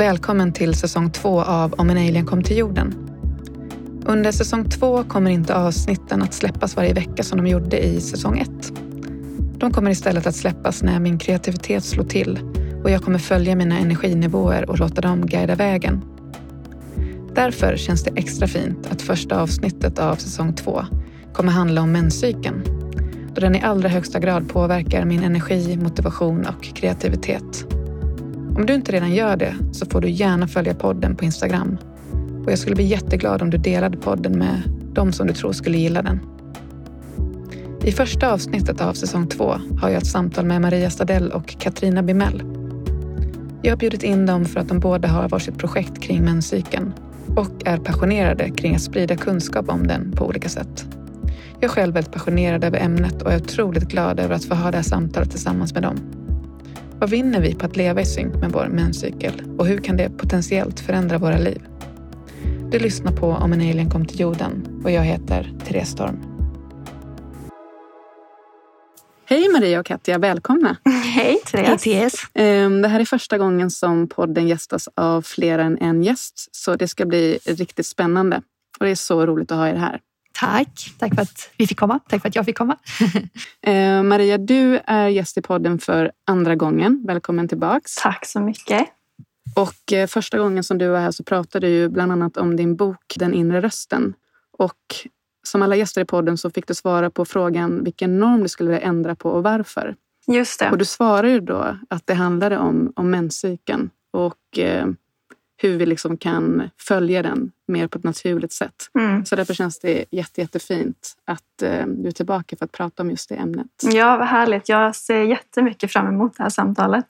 Välkommen till säsong två av Om en alien kom till jorden. Under säsong två kommer inte avsnitten att släppas varje vecka som de gjorde i säsong ett. De kommer istället att släppas när min kreativitet slår till och jag kommer följa mina energinivåer och låta dem guida vägen. Därför känns det extra fint att första avsnittet av säsong två kommer handla om menscykeln då den i allra högsta grad påverkar min energi, motivation och kreativitet. Om du inte redan gör det så får du gärna följa podden på Instagram. Och jag skulle bli jätteglad om du delade podden med de som du tror skulle gilla den. I första avsnittet av säsong två har jag ett samtal med Maria Stadell och Katrina Bimell. Jag har bjudit in dem för att de båda har varsitt projekt kring menscykeln och är passionerade kring att sprida kunskap om den på olika sätt. Jag är själv väldigt passionerad över ämnet och är otroligt glad över att få ha det här samtalet tillsammans med dem. Vad vinner vi på att leva i synk med vår menscykel och hur kan det potentiellt förändra våra liv? Du lyssnar på Om en alien kom till jorden och jag heter Therese Storm. Hej Maria och Katja, välkomna! Hej Therese! Hej, ehm, Det här är första gången som podden gästas av fler än en gäst, så det ska bli riktigt spännande. Och det är så roligt att ha er här. Tack! Tack för att vi fick komma. Tack för att jag fick komma. eh, Maria, du är gäst i podden för andra gången. Välkommen tillbaks. Tack så mycket. Och eh, första gången som du var här så pratade du bland annat om din bok Den inre rösten. Och som alla gäster i podden så fick du svara på frågan vilken norm du skulle ändra på och varför. Just det. Och du svarade då att det handlade om, om menscykeln och eh, hur vi liksom kan följa den mer på ett naturligt sätt. Mm. Så därför känns det jätte, jättefint att eh, du är tillbaka för att prata om just det ämnet. Ja, vad härligt. Jag ser jättemycket fram emot det här samtalet.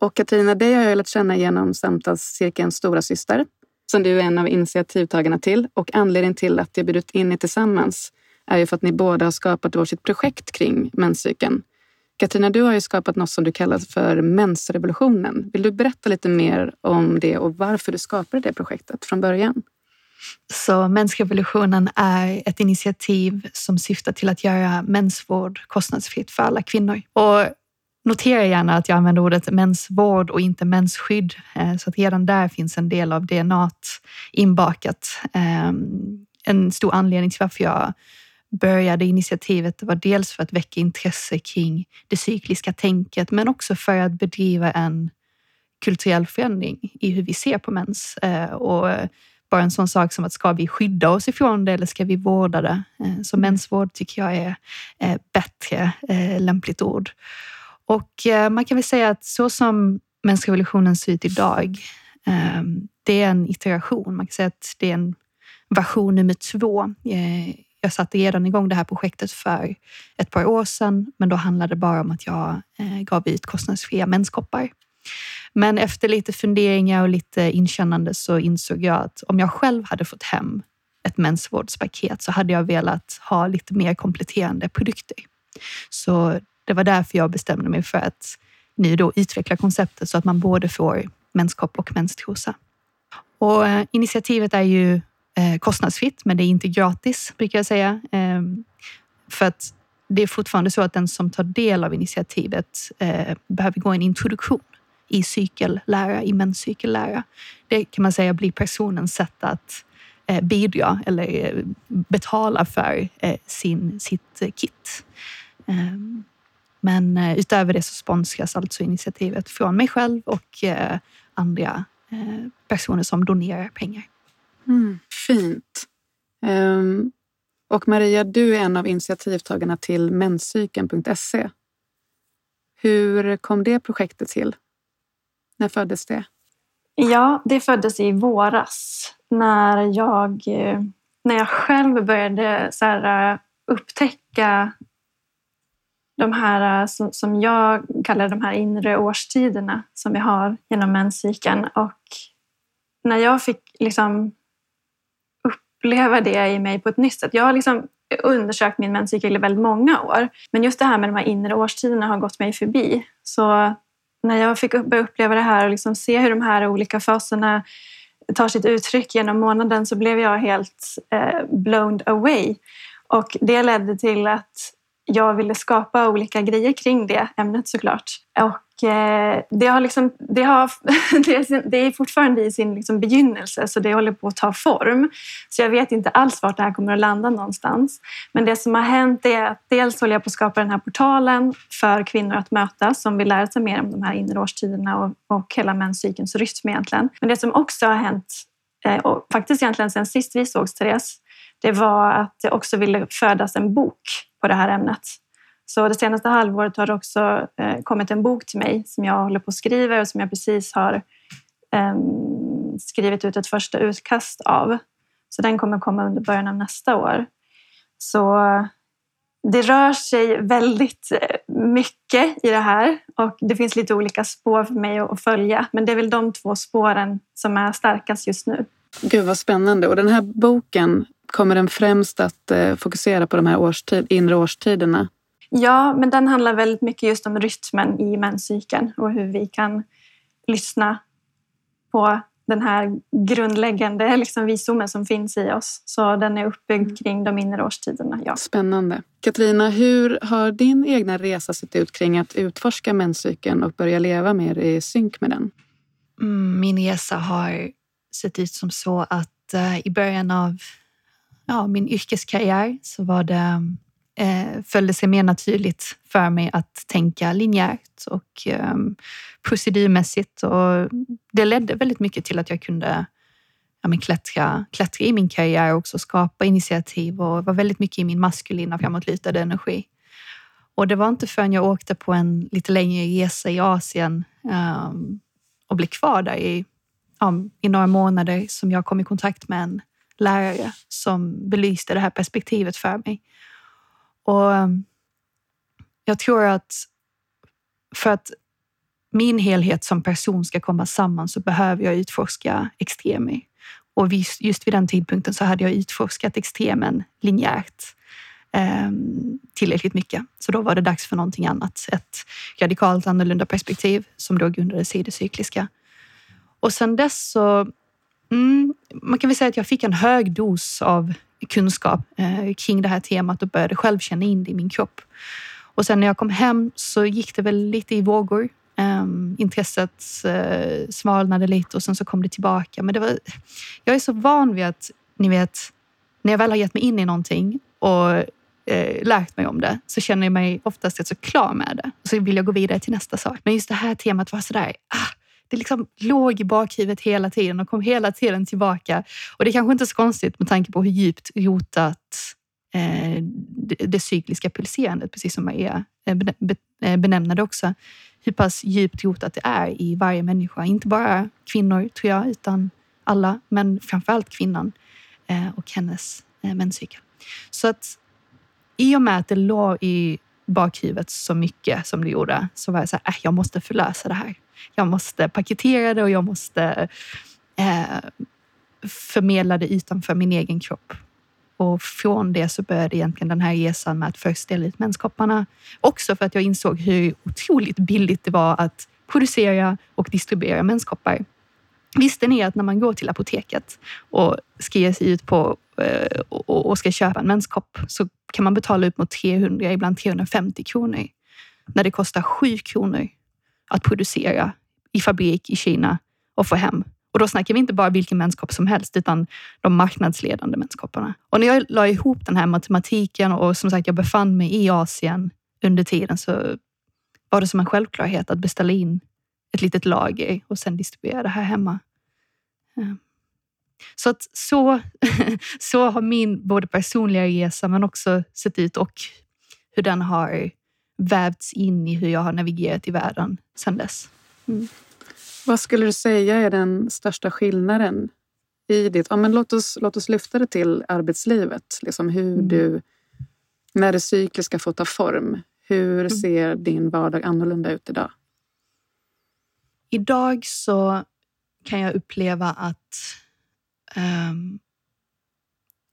Och Katarina, dig har jag lärt känna genom samtalscirkeln Stora Syster som du är en av initiativtagarna till. Och anledningen till att jag bjudit in er tillsammans är ju för att ni båda har skapat varsitt projekt kring menscykeln. Katarina, du har ju skapat något som du kallar för mensrevolutionen. Vill du berätta lite mer om det och varför du skapade det projektet från början? Så Mensrevolutionen är ett initiativ som syftar till att göra mensvård kostnadsfritt för alla kvinnor. Och notera gärna att jag använder ordet mensvård och inte mensskydd. Eh, så att redan där finns en del av DNA inbakat. Ehm, en stor anledning till varför jag började initiativet var dels för att väcka intresse kring det cykliska tänket men också för att bedriva en kulturell förändring i hur vi ser på mens. Eh, och bara en sån sak som att ska vi skydda oss ifrån det eller ska vi vårda det? Eh, så mensvård tycker jag är eh, bättre lämpligt ord. Och man kan väl säga att så som mensrevolutionen ser ut idag, det är en iteration. Man kan säga att det är en version nummer två jag satte redan igång det här projektet för ett par år sedan, men då handlade det bara om att jag eh, gav ut kostnadsfria menskoppar. Men efter lite funderingar och lite inkännande så insåg jag att om jag själv hade fått hem ett mensvårdspaket så hade jag velat ha lite mer kompletterande produkter. Så det var därför jag bestämde mig för att nu då utveckla konceptet så att man både får menskopp och menstrosa. Och eh, initiativet är ju Eh, kostnadsfritt, men det är inte gratis brukar jag säga. Eh, för att det är fortfarande så att den som tar del av initiativet eh, behöver gå en introduktion i cykellära, i menscykellära. Det kan man säga blir personens sätt att bidra eller betala för sin, sitt kit. Men utöver det så sponsras alltså initiativet från mig själv och andra personer som donerar pengar. Mm, fint. Um, och Maria, du är en av initiativtagarna till menscykeln.se. Hur kom det projektet till? När föddes det? Ja, det föddes i våras när jag, eh, när jag själv började så här, eh, upptäcka de här eh, som, jag kallar de här inre årstiderna som vi har genom menscykeln. Och när jag fick liksom uppleva det i mig på ett nytt sätt. Jag har liksom undersökt min menscykel i väldigt många år. Men just det här med de här inre årstiderna har gått mig förbi. Så när jag fick börja uppleva det här och liksom se hur de här olika faserna tar sitt uttryck genom månaden så blev jag helt eh, blown away. Och det ledde till att jag ville skapa olika grejer kring det ämnet såklart. Och eh, det, har liksom, det, har, det är fortfarande i sin liksom begynnelse, så det håller på att ta form. Så jag vet inte alls vart det här kommer att landa någonstans. Men det som har hänt är att dels håller jag på att skapa den här portalen för kvinnor att mötas som vill lära sig mer om de här inre årstiderna och, och hela menscykelns rytm egentligen. Men det som också har hänt, eh, och faktiskt egentligen sen sist vi sågs, Therese, det var att det också ville födas en bok på det här ämnet. Så det senaste halvåret har det också eh, kommit en bok till mig som jag håller på att skriva och som jag precis har eh, skrivit ut ett första utkast av. Så den kommer komma under början av nästa år. Så det rör sig väldigt eh, mycket i det här och det finns lite olika spår för mig att följa. Men det är väl de två spåren som är starkast just nu. Gud vad spännande. Och den här boken, kommer den främst att eh, fokusera på de här årstid, inre årstiderna? Ja, men den handlar väldigt mycket just om rytmen i menscykeln och hur vi kan lyssna på den här grundläggande liksom visdomen som finns i oss. Så den är uppbyggd mm. kring de inre årstiderna. Ja. Spännande. Katarina, hur har din egna resa sett ut kring att utforska menscykeln och börja leva mer i synk med den? Mm, min resa har sett ut som så att uh, i början av ja, min yrkeskarriär så var det eh, följde sig mer naturligt för mig att tänka linjärt och eh, procedurmässigt. Och det ledde väldigt mycket till att jag kunde ja, men klättra, klättra i min karriär och också skapa initiativ och var väldigt mycket i min maskulina framåtlutade energi. Och det var inte förrän jag åkte på en lite längre resa i Asien um, och blev kvar där i, um, i några månader som jag kom i kontakt med en lärare som belyste det här perspektivet för mig. Och eh, jag tror att för att min helhet som person ska komma samman så behöver jag utforska extremer. Och just vid den tidpunkten så hade jag utforskat extremen linjärt eh, tillräckligt mycket. Så då var det dags för någonting annat. Ett radikalt annorlunda perspektiv som då grundades i det cykliska. Och sen dess så, mm, man kan väl säga att jag fick en hög dos av kunskap eh, kring det här temat och började själv känna in det i min kropp. Och sen när jag kom hem så gick det väl lite i vågor. Um, intresset uh, svalnade lite och sen så kom det tillbaka. Men det var, jag är så van vid att, ni vet, när jag väl har gett mig in i någonting och uh, lärt mig om det så känner jag mig oftast rätt så klar med det. Och så vill jag gå vidare till nästa sak. Men just det här temat var sådär, ah, det liksom låg i bakhuvudet hela tiden och kom hela tiden tillbaka. Och det är kanske inte är så konstigt med tanke på hur djupt rotat eh, det, det cykliska pulserandet, precis som Maria eh, eh, benämnade det också, hur pass djupt rotat det är i varje människa. Inte bara kvinnor tror jag, utan alla, men framförallt kvinnan eh, och hennes eh, menscykel. Så att i och med att det låg i bakhuvudet så mycket som det gjorde så var jag så här, äh, jag måste förlösa det här. Jag måste paketera det och jag måste eh, förmedla det utanför min egen kropp. Och från det så började egentligen den här resan med att först dela ut menskopparna. Också för att jag insåg hur otroligt billigt det var att producera och distribuera menskoppar. Visste ni att när man går till apoteket och ska ge sig ut på Eh, och ska köpa en menskopp så kan man betala upp mot 300, ibland 350 kronor. När det kostar 7 kronor att producera i fabrik i Kina och få hem. Och då snackar vi inte bara vilken menskopp som helst, utan de marknadsledande menskopparna. Och när jag la ihop den här matematiken och som sagt, jag befann mig i Asien under tiden så var det som en självklarhet att beställa in ett litet lager och sen distribuera det här hemma. Eh, så att så, så har min både personliga resa men också sett ut och hur den har vävts in i hur jag har navigerat i världen sedan dess. Mm. Vad skulle du säga är den största skillnaden i ditt... Ja, men låt, oss, låt oss lyfta det till arbetslivet. Liksom hur mm. du, när det cykliska får ta form. Hur mm. ser din vardag annorlunda ut idag? Idag så kan jag uppleva att um,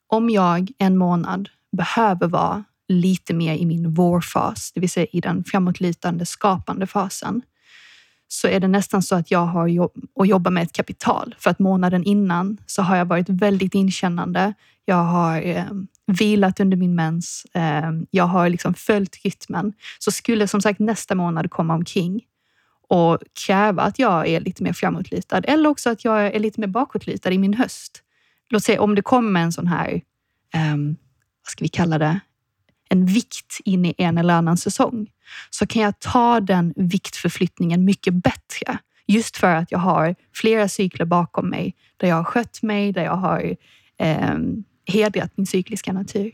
om jag en månad behöver vara lite mer i min vårfas, det vill säga i den framåtlutande skapande fasen, så är det nästan så att jag har jobb att jobba med ett kapital. För att månaden innan så har jag varit väldigt inkännande. Jag har eh, vilat under min mens. Eh, jag har liksom följt rytmen. Så skulle som sagt nästa månad komma omkring och kräva att jag är lite mer framåtlutad eller också att jag är lite mer bakåtlutad i min höst. Låt säga om det kommer en sån här, um, vad ska vi kalla det, en vikt in i en eller annan säsong så kan jag ta den viktförflyttningen mycket bättre. Just för att jag har flera cykler bakom mig där jag har skött mig, där jag har eh, hedrat min cykliska natur.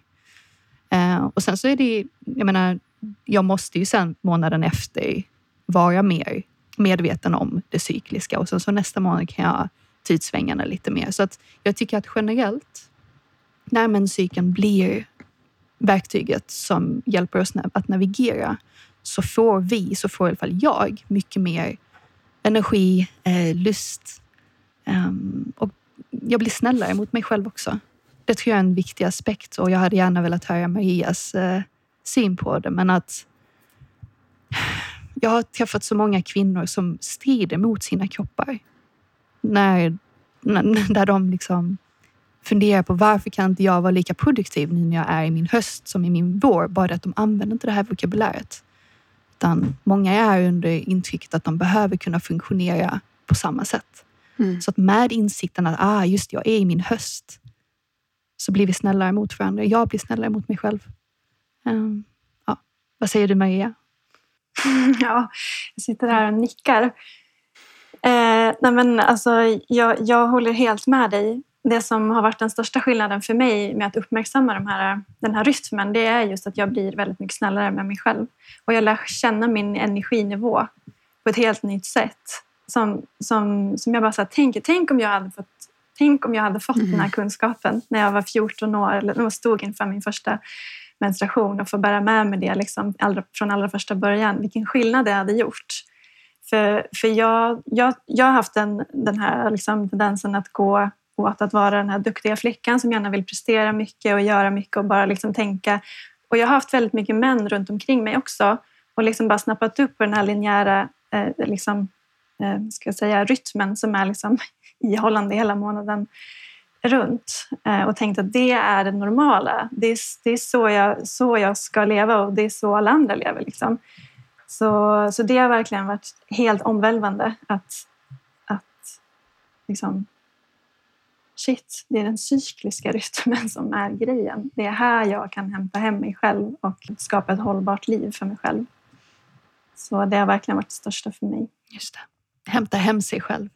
Eh, och sen så är det, jag menar, jag måste ju sen månaden efter vara mer medveten om det cykliska och sen så nästa månad kan jag ta ut svängarna lite mer. Så att jag tycker att generellt, när menscykeln blir verktyget som hjälper oss att navigera så får vi, så får i alla fall jag, mycket mer energi, eh, lust um, och jag blir snällare mot mig själv också. Det tror jag är en viktig aspekt och jag hade gärna velat höra Marias eh, syn på det. Men att jag har träffat så många kvinnor som strider mot sina kroppar. När, när, där de liksom funderar på varför kan inte jag vara lika produktiv nu när jag är i min höst som i min vår? Bara att de använder inte det här vokabuläret. Utan många är under intrycket att de behöver kunna funktionera på samma sätt. Mm. Så att med insikten att ah, just jag är i min höst så blir vi snällare mot varandra. Jag blir snällare mot mig själv. Um, ja. Vad säger du Maria? Ja, jag sitter här och nickar. Eh, nej men alltså, jag, jag håller helt med dig det som har varit den största skillnaden för mig med att uppmärksamma de här, den här rytmen, det är just att jag blir väldigt mycket snällare med mig själv. Och jag lär känna min energinivå på ett helt nytt sätt. Som, som, som jag bara så här, tänker, tänk om jag hade fått, tänk om jag hade fått mm. den här mm. kunskapen när jag var 14 år, eller när jag stod inför min första menstruation och få bära med mig det liksom, allra, från allra första början. Vilken skillnad det hade gjort. För, för jag, jag, jag har haft den, den här liksom, tendensen att gå åt att vara den här duktiga flickan som gärna vill prestera mycket och göra mycket och bara liksom tänka. Och jag har haft väldigt mycket män runt omkring mig också och liksom bara snappat upp på den här linjära eh, liksom, eh, ska jag säga, rytmen som är liksom ihållande hela månaden runt eh, och tänkt att det är det normala. Det är, det är så, jag, så jag ska leva och det är så alla andra lever. Liksom. Så, så det har verkligen varit helt omvälvande att, att liksom, shit, det är den cykliska rytmen som är grejen. Det är här jag kan hämta hem mig själv och skapa ett hållbart liv för mig själv. Så det har verkligen varit det största för mig. Just det. Hämta hem sig själv.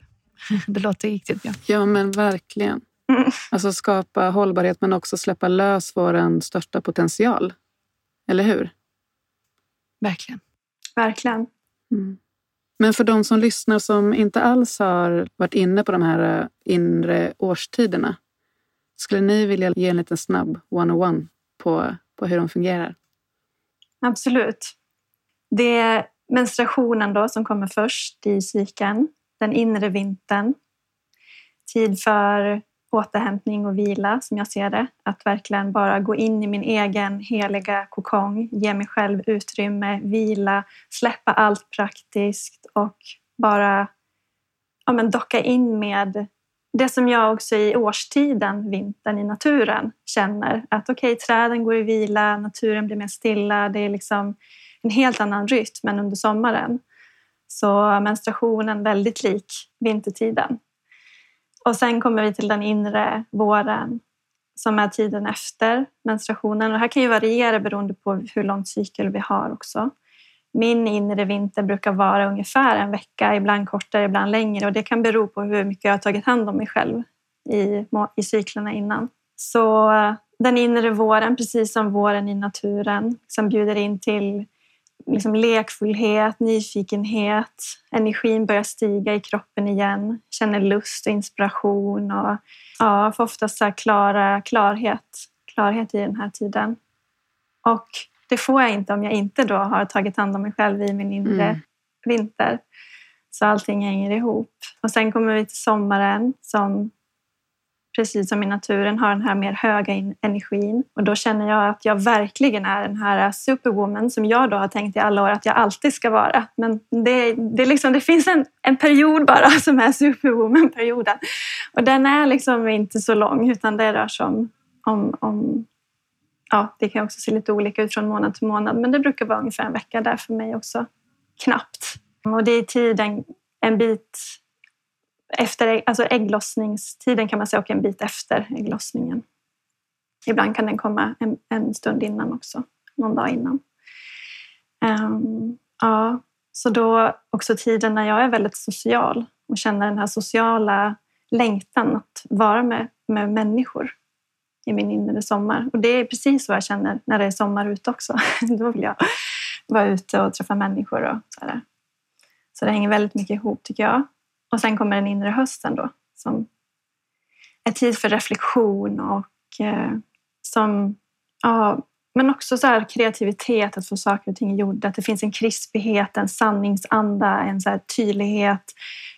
Det låter riktigt bra. Ja, men verkligen. Mm. Alltså skapa hållbarhet men också släppa lös vår största potential. Eller hur? Verkligen. Verkligen. Mm. Men för de som lyssnar som inte alls har varit inne på de här eh, inre årstiderna. Skulle ni vilja ge en liten snabb one-on-one på, på hur de fungerar? Absolut. Det är menstruationen då som kommer först i cykeln. Den inre vintern. Tid för återhämtning och vila som jag ser det. Att verkligen bara gå in i min egen heliga kokong, ge mig själv utrymme, vila, släppa allt praktiskt och bara ja, men docka in med det som jag också i årstiden, vintern i naturen, känner. Att okej, okay, träden går i vila, naturen blir mer stilla. Det är liksom en helt annan rytm än under sommaren. Så menstruationen väldigt lik vintertiden. Och sen kommer vi till den inre våren som är tiden efter menstruationen. Och det här kan ju variera beroende på hur lång cykel vi har också. Min inre vinter brukar vara ungefär en vecka, ibland kortare, ibland längre. Och det kan bero på hur mycket jag har tagit hand om mig själv i, i cyklerna innan. Så den inre våren, precis som våren i naturen, som bjuder in till liksom lekfullhet, nyfikenhet. Energin börjar stiga i kroppen igen. Känner lust och inspiration och ja, får oftast så klara, klarhet, klarhet i den här tiden. Och det får jag inte om jag inte då har tagit hand om mig själv i min inre mm. vinter. Så allting hänger ihop. Och sen kommer vi till sommaren som precis som i naturen, har den här mer höga energin. Och då känner jag att jag verkligen är den här äh, superwoman som jag då har tänkt i alla år att jag alltid ska vara. Men det, det, liksom, det finns en, en period bara som är superwoman-perioden. Och den är liksom inte så lång utan det rör sig om, om, om ja, det kan också se lite olika ut från månad till månad men det brukar vara ungefär en vecka där för mig också. Knappt. Och det är tiden en bit efter alltså ägglossningstiden kan man säga och en bit efter ägglossningen. Ibland kan den komma en, en stund innan också, någon dag innan. Um, ja, så då också tiden när jag är väldigt social och känner den här sociala längtan att vara med, med människor i min inre sommar. Och det är precis så jag känner när det är sommar ute också. Då vill jag vara ute och träffa människor och sådär. Så det hänger väldigt mycket ihop tycker jag. Och sen kommer den inre hösten då som är tid för reflektion och eh, som, ja, men också så här kreativitet, att få saker och ting gjorda. Att det finns en krispighet, en sanningsanda, en så här tydlighet.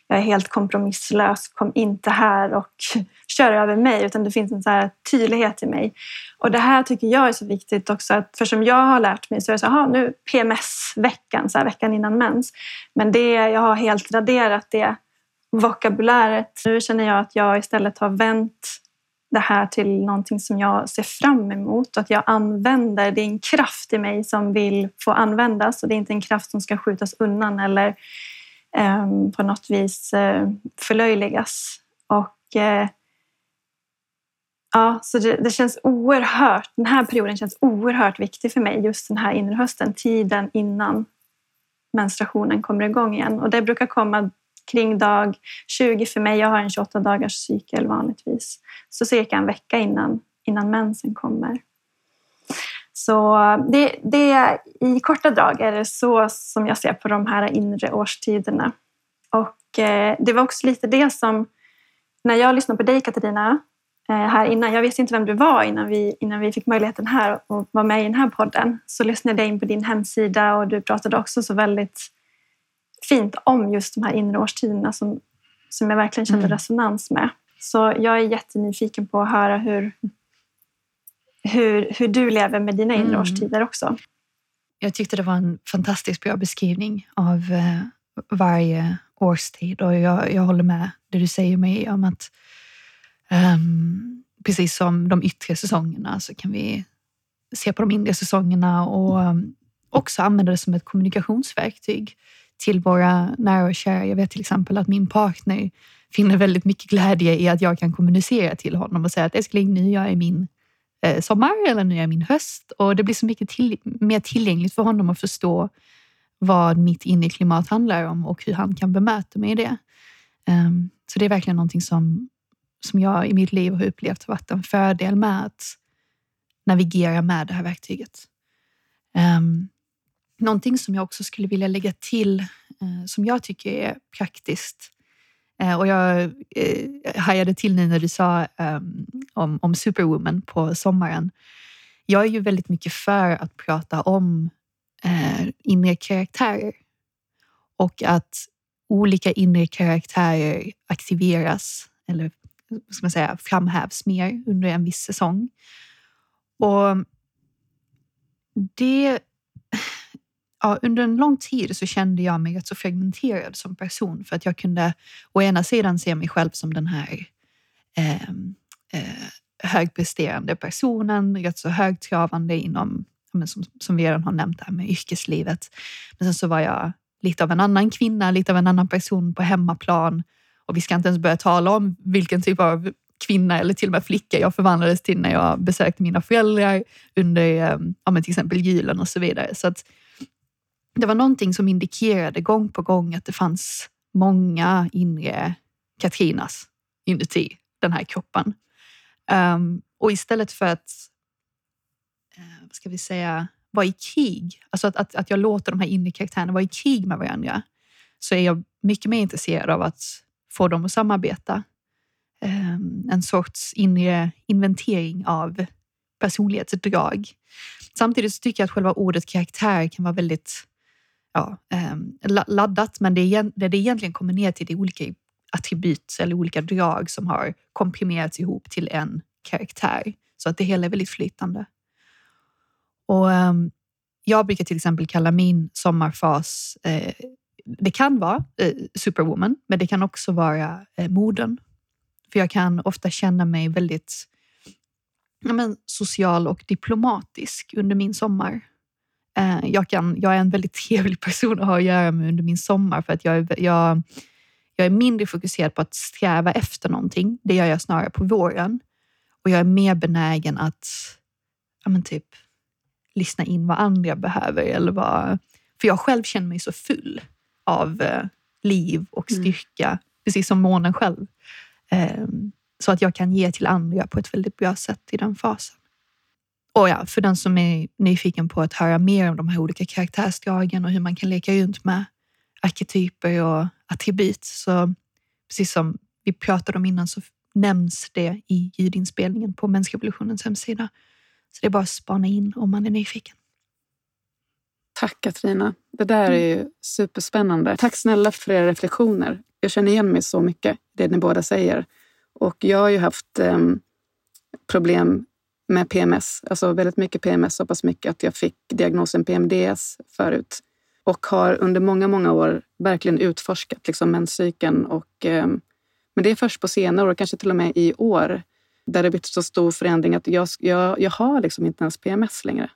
Jag är helt kompromisslös, kom inte här och kör över mig, utan det finns en så här tydlighet i mig. Och det här tycker jag är så viktigt också, att för som jag har lärt mig så är det så här, nu PMS-veckan, så här, veckan innan mens. Men det, jag har helt raderat det vokabuläret. Nu känner jag att jag istället har vänt det här till någonting som jag ser fram emot. Att jag använder, det är en kraft i mig som vill få användas och det är inte en kraft som ska skjutas undan eller eh, på något vis eh, förlöjligas. Och, eh, ja, så det, det, känns oerhört, den här perioden känns oerhört viktig för mig, just den här inre hösten, tiden innan menstruationen kommer igång igen. Och det brukar komma kring dag 20 för mig. Jag har en 28 dagars cykel vanligtvis. Så cirka en vecka innan, innan mensen kommer. Så det, det, i korta drag är det så som jag ser på de här inre årstiderna. Och eh, det var också lite det som, när jag lyssnade på dig Katarina, eh, här innan, jag visste inte vem du var innan vi, innan vi fick möjligheten här att vara med i den här podden, så lyssnade jag in på din hemsida och du pratade också så väldigt fint om just de här inre årstiderna som, som jag verkligen kände mm. resonans med. Så jag är jättenyfiken på att höra hur, hur, hur du lever med dina inre mm. årstider också. Jag tyckte det var en fantastiskt bra beskrivning av eh, varje årstid och jag, jag håller med det du säger mig om att um, precis som de yttre säsongerna så kan vi se på de inre säsongerna och um, också använda det som ett kommunikationsverktyg till våra nära och kära. Jag vet till exempel att min partner finner väldigt mycket glädje i att jag kan kommunicera till honom och säga att älskling, nu är jag i min eh, sommar eller nu är jag i min höst. Och det blir så mycket till, mer tillgängligt för honom att förstå vad mitt inre klimat handlar om och hur han kan bemöta mig i det. Um, så det är verkligen någonting som, som jag i mitt liv har upplevt har varit en fördel med att navigera med det här verktyget. Um, Någonting som jag också skulle vilja lägga till eh, som jag tycker är praktiskt eh, och jag eh, hajade till nu när du sa um, om, om Superwoman på sommaren. Jag är ju väldigt mycket för att prata om eh, inre karaktärer och att olika inre karaktärer aktiveras eller ska man säga, framhävs mer under en viss säsong. Och det ja, under en lång tid så kände jag mig rätt så fragmenterad som person för att jag kunde å ena sidan se mig själv som den här eh, eh, högpresterande personen, rätt så högtravande inom, som, som vi redan har nämnt här med yrkeslivet. Men sen så var jag lite av en annan kvinna, lite av en annan person på hemmaplan. Och vi ska inte ens börja tala om vilken typ av kvinna eller till och med flicka jag förvandlades till när jag besökte mina föräldrar under ehm, ja, till exempel julen och så vidare. Så att det var någonting som indikerade gång på gång att det fanns många inre Katrinas inuti den här kroppen. Um, och istället för att, uh, vad ska vi säga, vara i krig, alltså att, att, att jag låter de här inre karaktärerna vara i krig med varandra, så är jag mycket mer intresserad av att få dem att samarbeta. Um, en sorts inre inventering av personlighetsdrag. Samtidigt tycker jag att själva ordet karaktär kan vara väldigt ja, ehm, laddat, men det, det det egentligen kommer ner till det är olika attribut eller olika drag som har komprimerats ihop till en karaktär så att det hela är väldigt flytande. Och ehm, jag brukar till exempel kalla min sommarfas, eh, det kan vara eh, superwoman, men det kan också vara eh, moden. För jag kan ofta känna mig väldigt ja, men, social och diplomatisk under min sommar. Eh, jag, kan, jag är en väldigt trevlig person att ha att göra med under min sommar för att jag, jag, jag är mindre fokuserad på att sträva efter någonting. Det gör jag snarare på våren. Och jag är mer benägen att ja, men typ, lyssna in vad andra behöver. Eller vad, för jag själv känner mig så full av eh, liv och mm. styrka, mm. precis som månen själv. Eh, så att jag kan ge till andra på ett väldigt bra sätt i den fasen. Och ja, för den som är nyfiken på att höra mer om de här olika karaktärsdragen och hur man kan leka runt med arketyper och attribut så precis som vi pratade om innan så nämns det i ljudinspelningen på Mänskliga evolutionens hemsida. Så det är bara att spana in om man är nyfiken. Tack Katarina. Det där är ju superspännande. Tack snälla för era reflektioner. Jag känner igen mig så mycket i det ni båda säger. Och jag har ju haft eh, problem med PMS, alltså väldigt mycket PMS, så pass mycket att jag fick diagnosen PMDS förut. Och har under många, många år verkligen utforskat liksom menscykeln. Och, eh, men det är först på senare år, kanske till och med i år, där det blivit så stor förändring att jag, jag, jag har liksom inte ens PMS längre.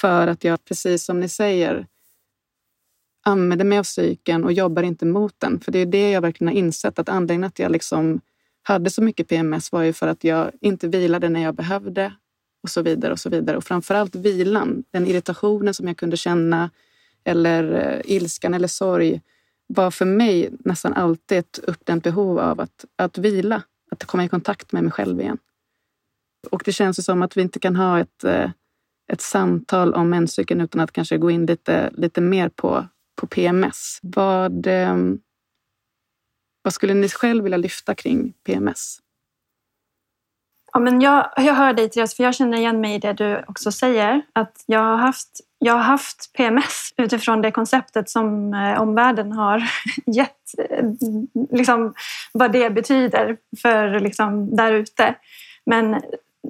För att jag, precis som ni säger, använder mig av psyken och jobbar inte mot den. För det är det jag verkligen har insett, att anledningen att jag liksom hade så mycket PMS var ju för att jag inte vilade när jag behövde och så vidare. och så vidare. Och framförallt vilan, den irritationen som jag kunde känna eller eh, ilskan eller sorg var för mig nästan alltid ett uppdämt behov av att, att vila, att komma i kontakt med mig själv igen. Och det känns som att vi inte kan ha ett, eh, ett samtal om menscykeln utan att kanske gå in lite, lite mer på, på PMS. Vad, ehm, vad skulle ni själv vilja lyfta kring PMS? Ja, men jag, jag hör dig Therese, för jag känner igen mig i det du också säger. Att jag har haft, jag har haft PMS utifrån det konceptet som eh, omvärlden har gett. Eh, liksom, vad det betyder för liksom, där ute. Men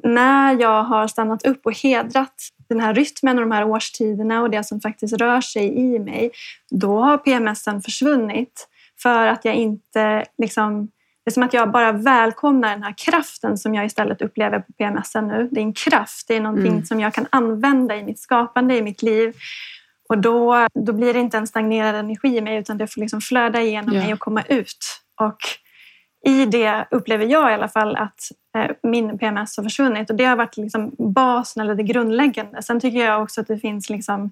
när jag har stannat upp och hedrat den här rytmen och de här årstiderna och det som faktiskt rör sig i mig, då har PMSen försvunnit. För att jag inte liksom, det är som att jag bara välkomnar den här kraften som jag istället upplever på PMS nu. Det är en kraft, det är någonting mm. som jag kan använda i mitt skapande, i mitt liv. Och då, då blir det inte en stagnerad energi i mig utan det får liksom flöda igenom ja. mig och komma ut. Och i det upplever jag i alla fall att eh, min PMS har försvunnit och det har varit liksom basen eller det grundläggande. Sen tycker jag också att det finns liksom,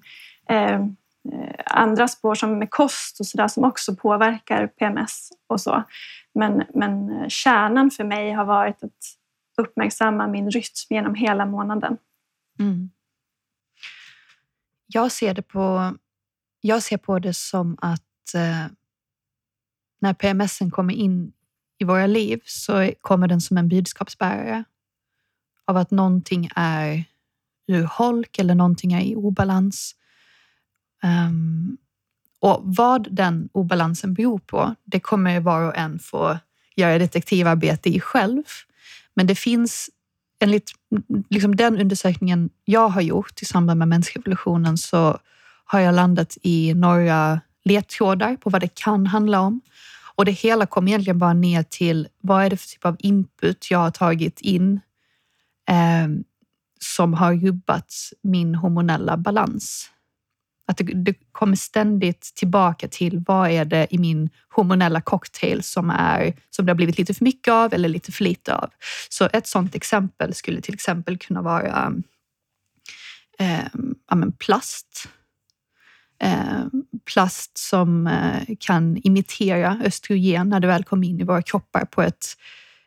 Eh, Eh, andra spår som med kost och sådär som också påverkar PMS och så. Men, men eh, kärnan för mig har varit att uppmärksamma min rytm genom hela månaden. Mm. Jag ser det på, jag ser på det som att eh, när PMSen kommer in i våra liv så kommer den som en budskapsbärare av att någonting är ur holk eller någonting är i obalans. Um, och vad den obalansen beror på, det kommer var och en få göra detektivarbete i själv. Men det finns enligt liksom den undersökningen jag har gjort i samband med mänskrevolutionen så har jag landat i några ledtrådar på vad det kan handla om. Och det hela kom egentligen bara ner till vad är det för typ av input jag har tagit in eh, som har rubbat min hormonella balans. Att det, det, kommer ständigt tillbaka till vad är det i min hormonella cocktail som, är, som det har blivit lite för mycket av eller lite för lite av. Så ett sådant exempel skulle till exempel kunna vara eh, ja, plast. Eh, plast som eh, kan imitera östrogen när det väl kommer in i våra kroppar på ett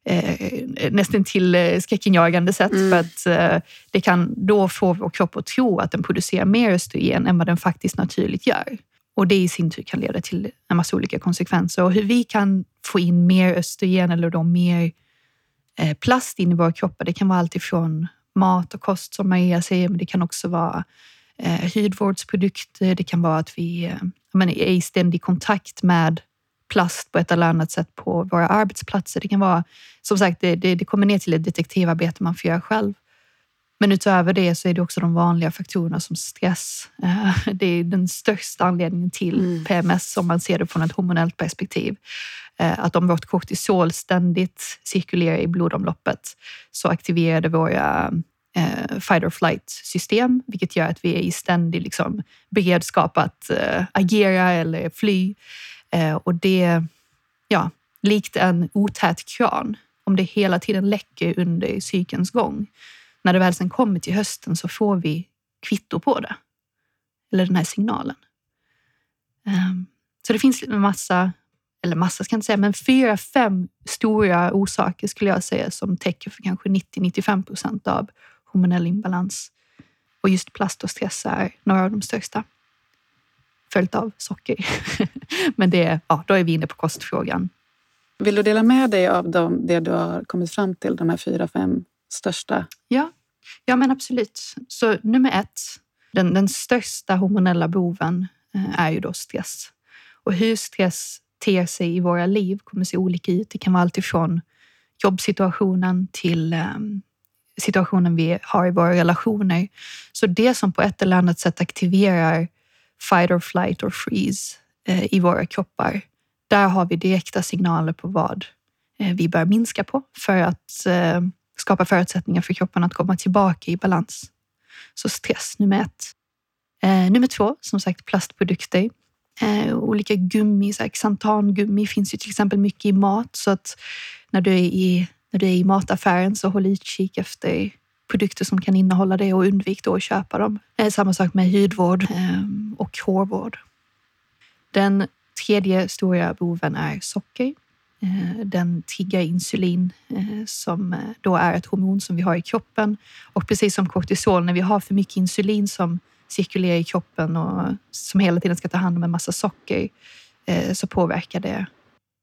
eh, nästan till eh, skräckinjagande sätt. Mm. För att eh, det kan då få vår kropp att tro att den producerar mer östrogen än vad den faktiskt naturligt gör. Och det i sin tur kan leda till en massa olika konsekvenser. Och hur vi kan få in mer östrogen eller då mer eh, plast in i våra kroppar, det kan vara allt ifrån mat och kost som Maria säger, men det kan också vara eh, hudvårdsprodukter. Det kan vara att vi eh, är i ständig kontakt med plast på ett eller annat sätt på våra arbetsplatser. Det kan vara, som sagt, det, det, det kommer ner till ett detektivarbete man får göra själv. Men utöver det så är det också de vanliga faktorerna som stress. Eh, det är den största anledningen till mm. PMS om man ser det från ett hormonellt perspektiv. Eh, att om vårt kortisol ständigt cirkulerar i blodomloppet så aktiverar det våra eh, fight or flight-system, vilket gör att vi är i ständig liksom, beredskap att agera eller fly. Eh, och det, ja, likt en otät kran, om det hela tiden läcker under cykelns gång. När det väl sen kommer till hösten så får vi kvitto på det. Eller den här signalen. Ehm, så det finns en massa, eller massa ska jag inte säga, men fyra, fem stora orsaker skulle jag säga som täcker för kanske 90-95 procent av hormonell imbalans. Och just plast och stress är några av de största. Följt av socker. men det, ja, då är vi inne på kostfrågan. Vill du dela med dig av dem, det du har kommit fram till, de här fyra, fem största? Ja, ja men absolut. Så nummer ett, den, den största hormonella boven eh, är ju då stress. Och hur stress ter sig i våra liv kommer se olika ut. Det kan vara alltifrån jobbsituationen till um, situationen vi har i våra relationer. Så det som på ett eller annat sätt aktiverar fight or flight or freeze eh, i våra kroppar, där har vi direkta signaler på vad eh, vi bör minska på för att eh, skapa förutsättningar för kroppen att komma tillbaka i balans. Så stress nummer ett. Eh, nummer två, som sagt plastprodukter. Eh, olika gummi, så här, xantangummi finns ju till exempel mycket i mat. Så att när du är i, när du är i mataffären så håll utkik efter produkter som kan innehålla det och undvik då att köpa dem. Samma sak med hudvård ehm, och hårvård. Den tredje stora boven är socker. Eh, den triggar insulin eh, som eh, då är ett hormon som vi har i kroppen. Och precis som kortisol, när vi har för mycket insulin som cirkulerar i kroppen och som hela tiden ska ta hand om en massa socker så påverkar det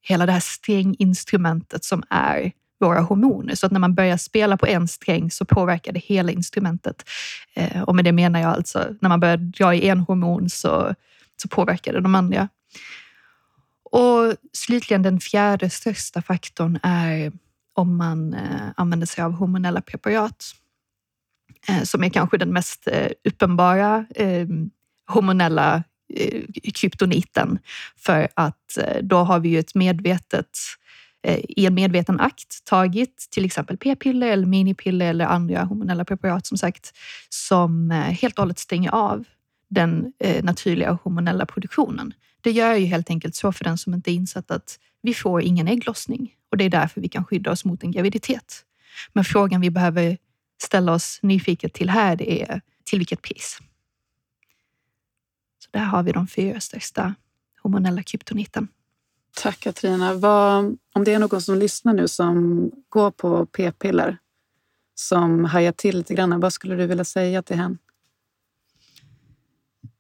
hela det här stränginstrumentet som är våra hormoner. Så att när man börjar spela på en sträng så påverkar det hela instrumentet. Eh, och med det menar jag alltså, när man börjar dra i en hormon så, så påverkar det de andra. Och slutligen den fjärde största faktorn är om man eh, använder sig av hormonella preparat eh, som är kanske den mest eh, uppenbara eh, hormonella kryptoniten. För att då har vi ju ett medvetet Eh, i en medveten akt tagit till exempel p-piller eller minipiller eller andra hormonella preparat som sagt som eh, helt och hållet stänger av den eh, naturliga hormonella produktionen. Det gör ju helt enkelt så för den som inte är insatt att vi får ingen ägglossning och det är därför vi kan skydda oss mot en graviditet. Men frågan vi behöver ställa oss nyfiket till här det är till vilket pris? Så där har vi de fyra största hormonella kryptoniten. Tack Katarina. Vad, om det är någon som lyssnar nu som går på p-piller som hajar till lite grann, vad skulle du vilja säga till henne?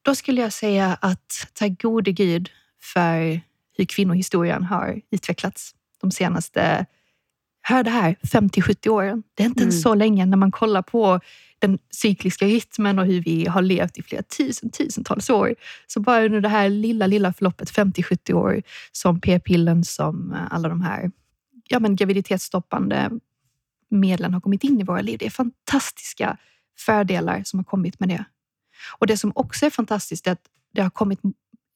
Då skulle jag säga att tack gode gud för hur kvinnohistorien har utvecklats de senaste, hör det här, 50-70 åren. Det är inte ens mm. så länge när man kollar på den cykliska rytmen och hur vi har levt i flera tusen, tusentals år. Så bara under det här lilla, lilla förloppet, 50-70 år, som p-pillen, som alla de här ja, men graviditetsstoppande medlen har kommit in i våra liv. Det är fantastiska fördelar som har kommit med det. Och det som också är fantastiskt är att det har kommit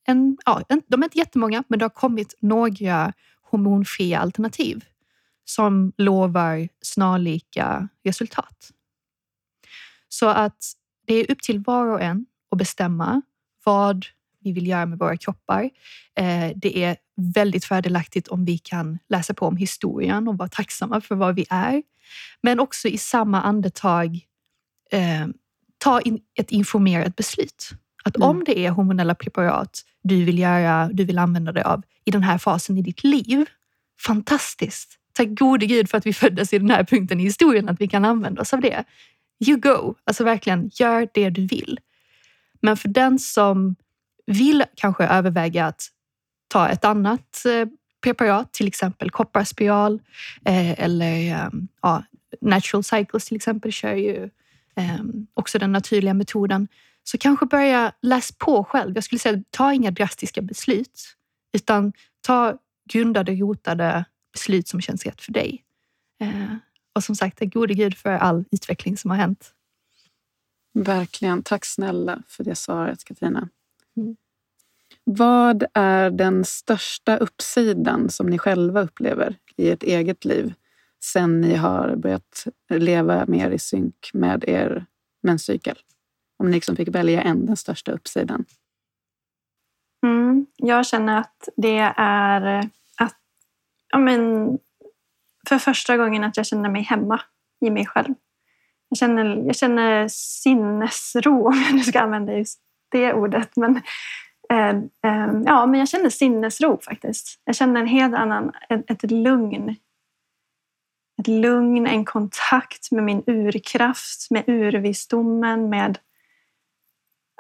en, ja, de är inte jättemånga, men det har kommit några hormonfria alternativ som lovar snarlika resultat. Så att det är upp till var och en att bestämma vad vi vill göra med våra kroppar. Eh, det är väldigt fördelaktigt om vi kan läsa på om historien och vara tacksamma för vad vi är. Men också i samma andetag eh, ta in ett informerat beslut. Att mm. om det är hormonella preparat du vill, göra, du vill använda dig av i den här fasen i ditt liv, fantastiskt. Tack gode gud för att vi föddes i den här punkten i historien, att vi kan använda oss av det. You go! Alltså verkligen, gör det du vill. Men för den som vill kanske överväga att ta ett annat eh, preparat, till exempel kopparspiral eh, eller ehm, ja, Natural Cycles till exempel kör ju ehm, också den naturliga metoden. Så kanske börja läsa på själv. Jag skulle säga, ta inga drastiska beslut, utan ta grundade, rotade beslut som känns rätt för dig. Eh, och som sagt, gode gud för all utveckling som har hänt. Verkligen. Tack snälla för det svaret, Katarina. Mm. Vad är den största uppsidan som ni själva upplever i ert eget liv sen ni har börjat leva mer i synk med er menscykel? Om ni liksom fick välja en, den största uppsidan. Mm, jag känner att det är ja, men, för första gången att jag känner mig hemma i mig själv. Jag känner, jag känner sinnesro, om jag nu ska använda just det ordet. Men, eh, eh, ja, men jag känner sinnesro faktiskt. Jag känner en helt annan, ett, ett lugn. Ett lugn, en kontakt med min urkraft, med urvisdomen, med...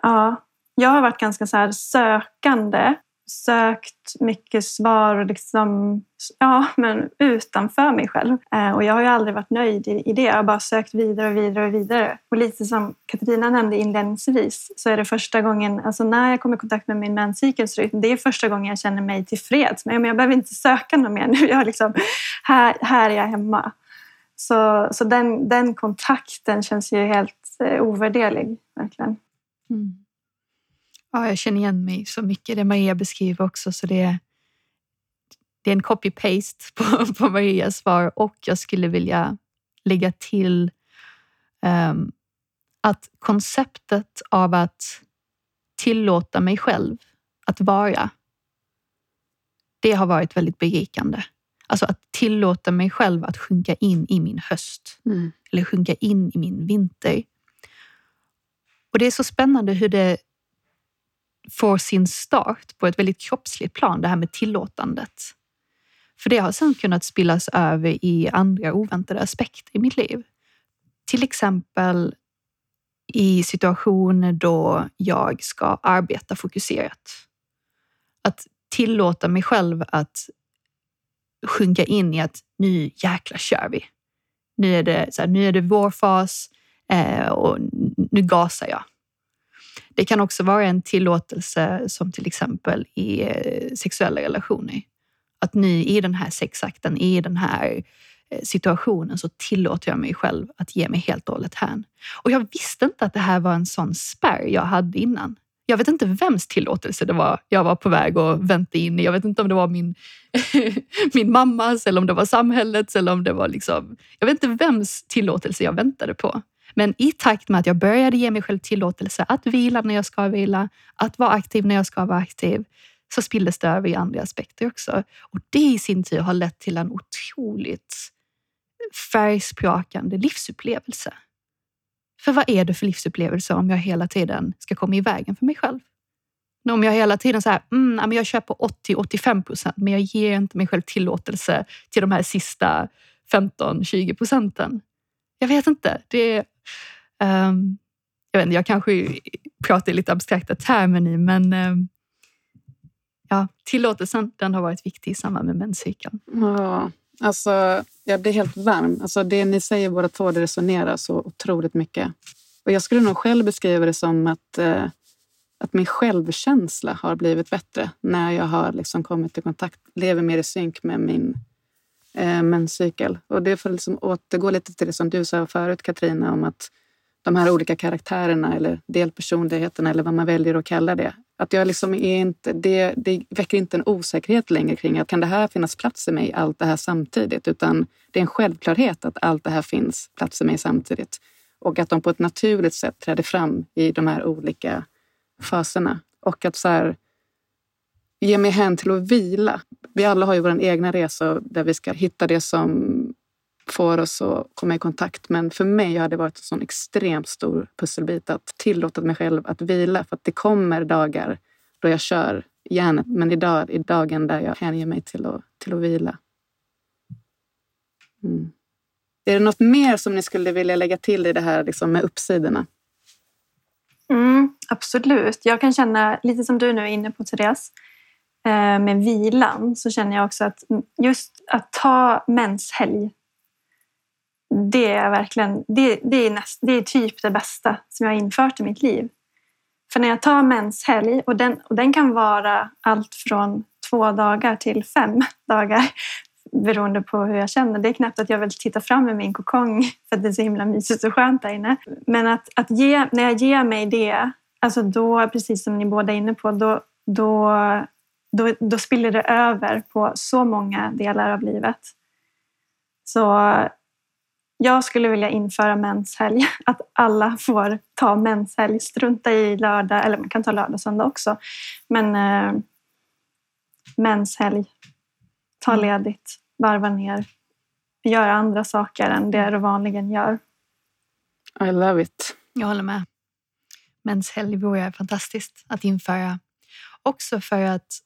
Ja, jag har varit ganska så här sökande sökt mycket svar och liksom, ja, men utanför mig själv. Eh, och jag har ju aldrig varit nöjd i, i det. Jag har bara sökt vidare och vidare och vidare. Och lite som Katarina nämnde inledningsvis så är det första gången, alltså när jag kommer i kontakt med min menscykelrytm, det är första gången jag känner mig tillfreds. Men jag behöver inte söka något mer nu. Jag liksom, här, här är jag hemma. Så, så den, den kontakten känns ju helt eh, ovärderlig, verkligen. Mm. Ja, jag känner igen mig så mycket. Det Maria beskriver också. Så det, är, det är en copy-paste på, på Marias svar och jag skulle vilja lägga till um, att konceptet av att tillåta mig själv att vara, det har varit väldigt berikande. Alltså att tillåta mig själv att sjunka in i min höst mm. eller sjunka in i min vinter. Och det är så spännande hur det får sin start på ett väldigt kroppsligt plan, det här med tillåtandet. För det har sen kunnat spillas över i andra oväntade aspekter i mitt liv. Till exempel i situationer då jag ska arbeta fokuserat. Att tillåta mig själv att sjunka in i att nu jäkla kör vi. Nu är det, så här, nu är det vårfas eh, och nu gasar jag. Det kan också vara en tillåtelse som till exempel i eh, sexuella relationer. Att nu i den här sexakten, i den här eh, situationen så tillåter jag mig själv att ge mig helt och hållet hän. Och jag visste inte att det här var en sån spärr jag hade innan. Jag vet inte vems tillåtelse det var jag var på väg att vänta in i. Jag vet inte om det var min, min mammas eller om det var samhällets eller om det var liksom... Jag vet inte vems tillåtelse jag väntade på. Men i takt med att jag började ge mig själv tillåtelse att vila när jag ska vila, att vara aktiv när jag ska vara aktiv, så spilldes det över i andra aspekter också. Och det i sin tur har lett till en otroligt färgsprakande livsupplevelse. För vad är det för livsupplevelse om jag hela tiden ska komma i vägen för mig själv? Om jag hela tiden säger mm, jag kör på 80-85 procent, men jag ger inte mig själv tillåtelse till de här sista 15-20 procenten. Jag vet inte. Det, Um, jag, vet inte, jag kanske pratar i lite abstrakta termer nu, men um, ja, tillåtelsen den har varit viktig i samband med menscykeln. Ja, alltså, jag blir helt varm. Alltså, det ni säger båda två det resonerar så otroligt mycket. Och jag skulle nog själv beskriva det som att, eh, att min självkänsla har blivit bättre när jag har liksom kommit i kontakt, lever mer i synk med min eh, menscykel. Och det får liksom återgå lite till det som du sa förut Katrina om att de här olika karaktärerna eller delpersonligheterna eller vad man väljer att kalla det. Att jag liksom är inte, det, det väcker inte en osäkerhet längre kring att kan det här finnas plats i mig, allt det här samtidigt? Utan det är en självklarhet att allt det här finns plats i mig samtidigt. Och att de på ett naturligt sätt träder fram i de här olika faserna. Och att så här, ge mig hän till att vila. Vi alla har ju vår egna resa där vi ska hitta det som får oss att komma i kontakt. Men för mig har det varit en sån extremt stor pusselbit att tillåta mig själv att vila. För att det kommer dagar då jag kör järnet. Men idag är dagen där jag hänger mig till att, till att vila. Mm. Är det något mer som ni skulle vilja lägga till i det här liksom med uppsidorna? Mm, absolut. Jag kan känna, lite som du nu är inne på Therese, Eh, med vilan så känner jag också att just att ta menshelg det är verkligen det, det, är näst, det är typ det bästa som jag har infört i mitt liv. För när jag tar menshelg, och den, och den kan vara allt från två dagar till fem dagar beroende på hur jag känner. Det är knappt att jag vill titta fram i min kokong för att det är så himla mysigt och skönt där inne. Men att, att ge, när jag ger mig det, alltså då, precis som ni båda är inne på, då, då, då, då spiller det över på så många delar av livet. Så jag skulle vilja införa menshelg. Att alla får ta menshelg. Strunta i lördag, eller man kan ta lördag och söndag också. Men eh, menshelg. Ta Mm. ledigt, varva ner. Göra andra saker än det du vanligen gör. I love it. Jag håller med. Menshelg vore fantastiskt att införa. Också för att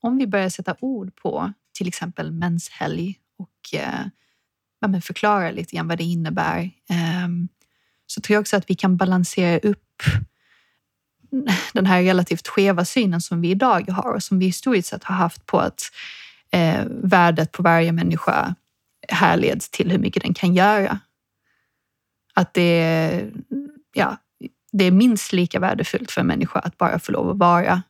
om vi börjar sätta ord på till exempel menshelg och eh, förklara lite grann vad det innebär eh, så tror jag också att vi kan balansera upp den här relativt skeva synen som vi idag har och som vi historiskt sett har haft på att eh, värdet på varje människa härleds till hur mycket den kan göra. Att det, ja, det är minst lika värdefullt för en människa att bara få lov att vara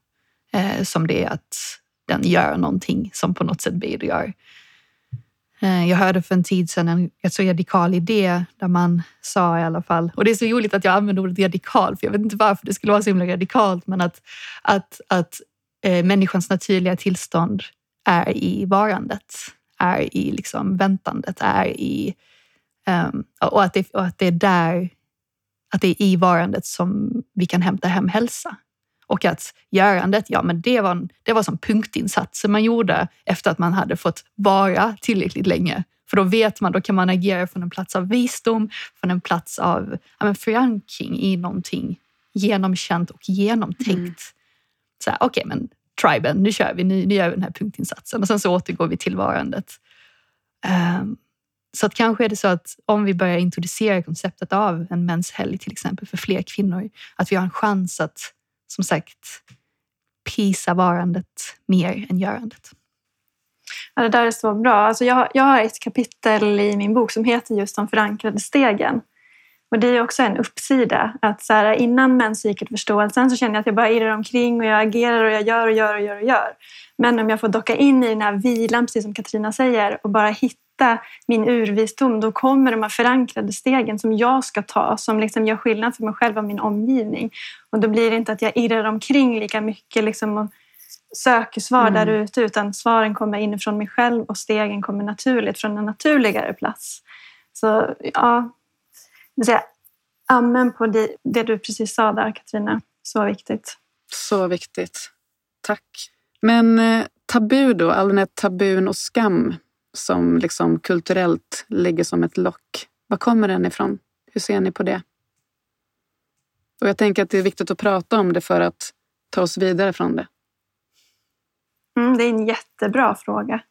eh, som det är att den gör någonting som på något sätt bidrar. Eh, jag hörde för en tid sedan en rätt så radikal idé där man sa i alla fall, och det är så roligt att jag använder ordet radikal, för jag vet inte varför det skulle vara så himla radikalt, men att, att, att eh, människans naturliga tillstånd är i varandet, är i liksom väntandet, är i Um, och, att det, och att det är där, att det är i varandet som vi kan hämta hem hälsa. Och att görandet, ja men det var, det var som punktinsatser man gjorde efter att man hade fått vara tillräckligt länge. För då vet man, då kan man agera från en plats av visdom, från en plats av ja, men förankring i någonting genomkänt och genomtänkt. Mm. Så här, okej men triben, nu kör vi, nu, nu gör vi den här punktinsatsen och sen så återgår vi till varandet. Um, så att kanske är det så att om vi börjar introducera konceptet av en menshelg till exempel för fler kvinnor, att vi har en chans att som sagt pisa varandet mer än görandet. Ja, det där är så bra. Alltså jag, jag har ett kapitel i min bok som heter just de förankrade stegen. Och det är också en uppsida. Att så här, innan menscykelförståelsen så känner jag att jag bara irrar omkring och jag agerar och jag gör och gör och gör och gör. Men om jag får docka in i den här vilan, precis som Katarina säger, och bara hitta min urvisdom, då kommer de här förankrade stegen som jag ska ta, som liksom gör skillnad för mig själv och min omgivning. Och då blir det inte att jag irrar omkring lika mycket liksom och söker svar Mm. där ute, utan svaren kommer inifrån mig själv och stegen kommer naturligt från en naturligare plats. Så ja, vill säga amen på det, det du precis sa där Katarina. Så viktigt. Så viktigt. Tack. Men eh, tabu då, all den här tabun och skam som liksom kulturellt ligger som ett lock. Var kommer den ifrån? Hur ser ni på det? Och jag tänker att det är viktigt att prata om det för att ta oss vidare från det. Mm, det är en jättebra fråga.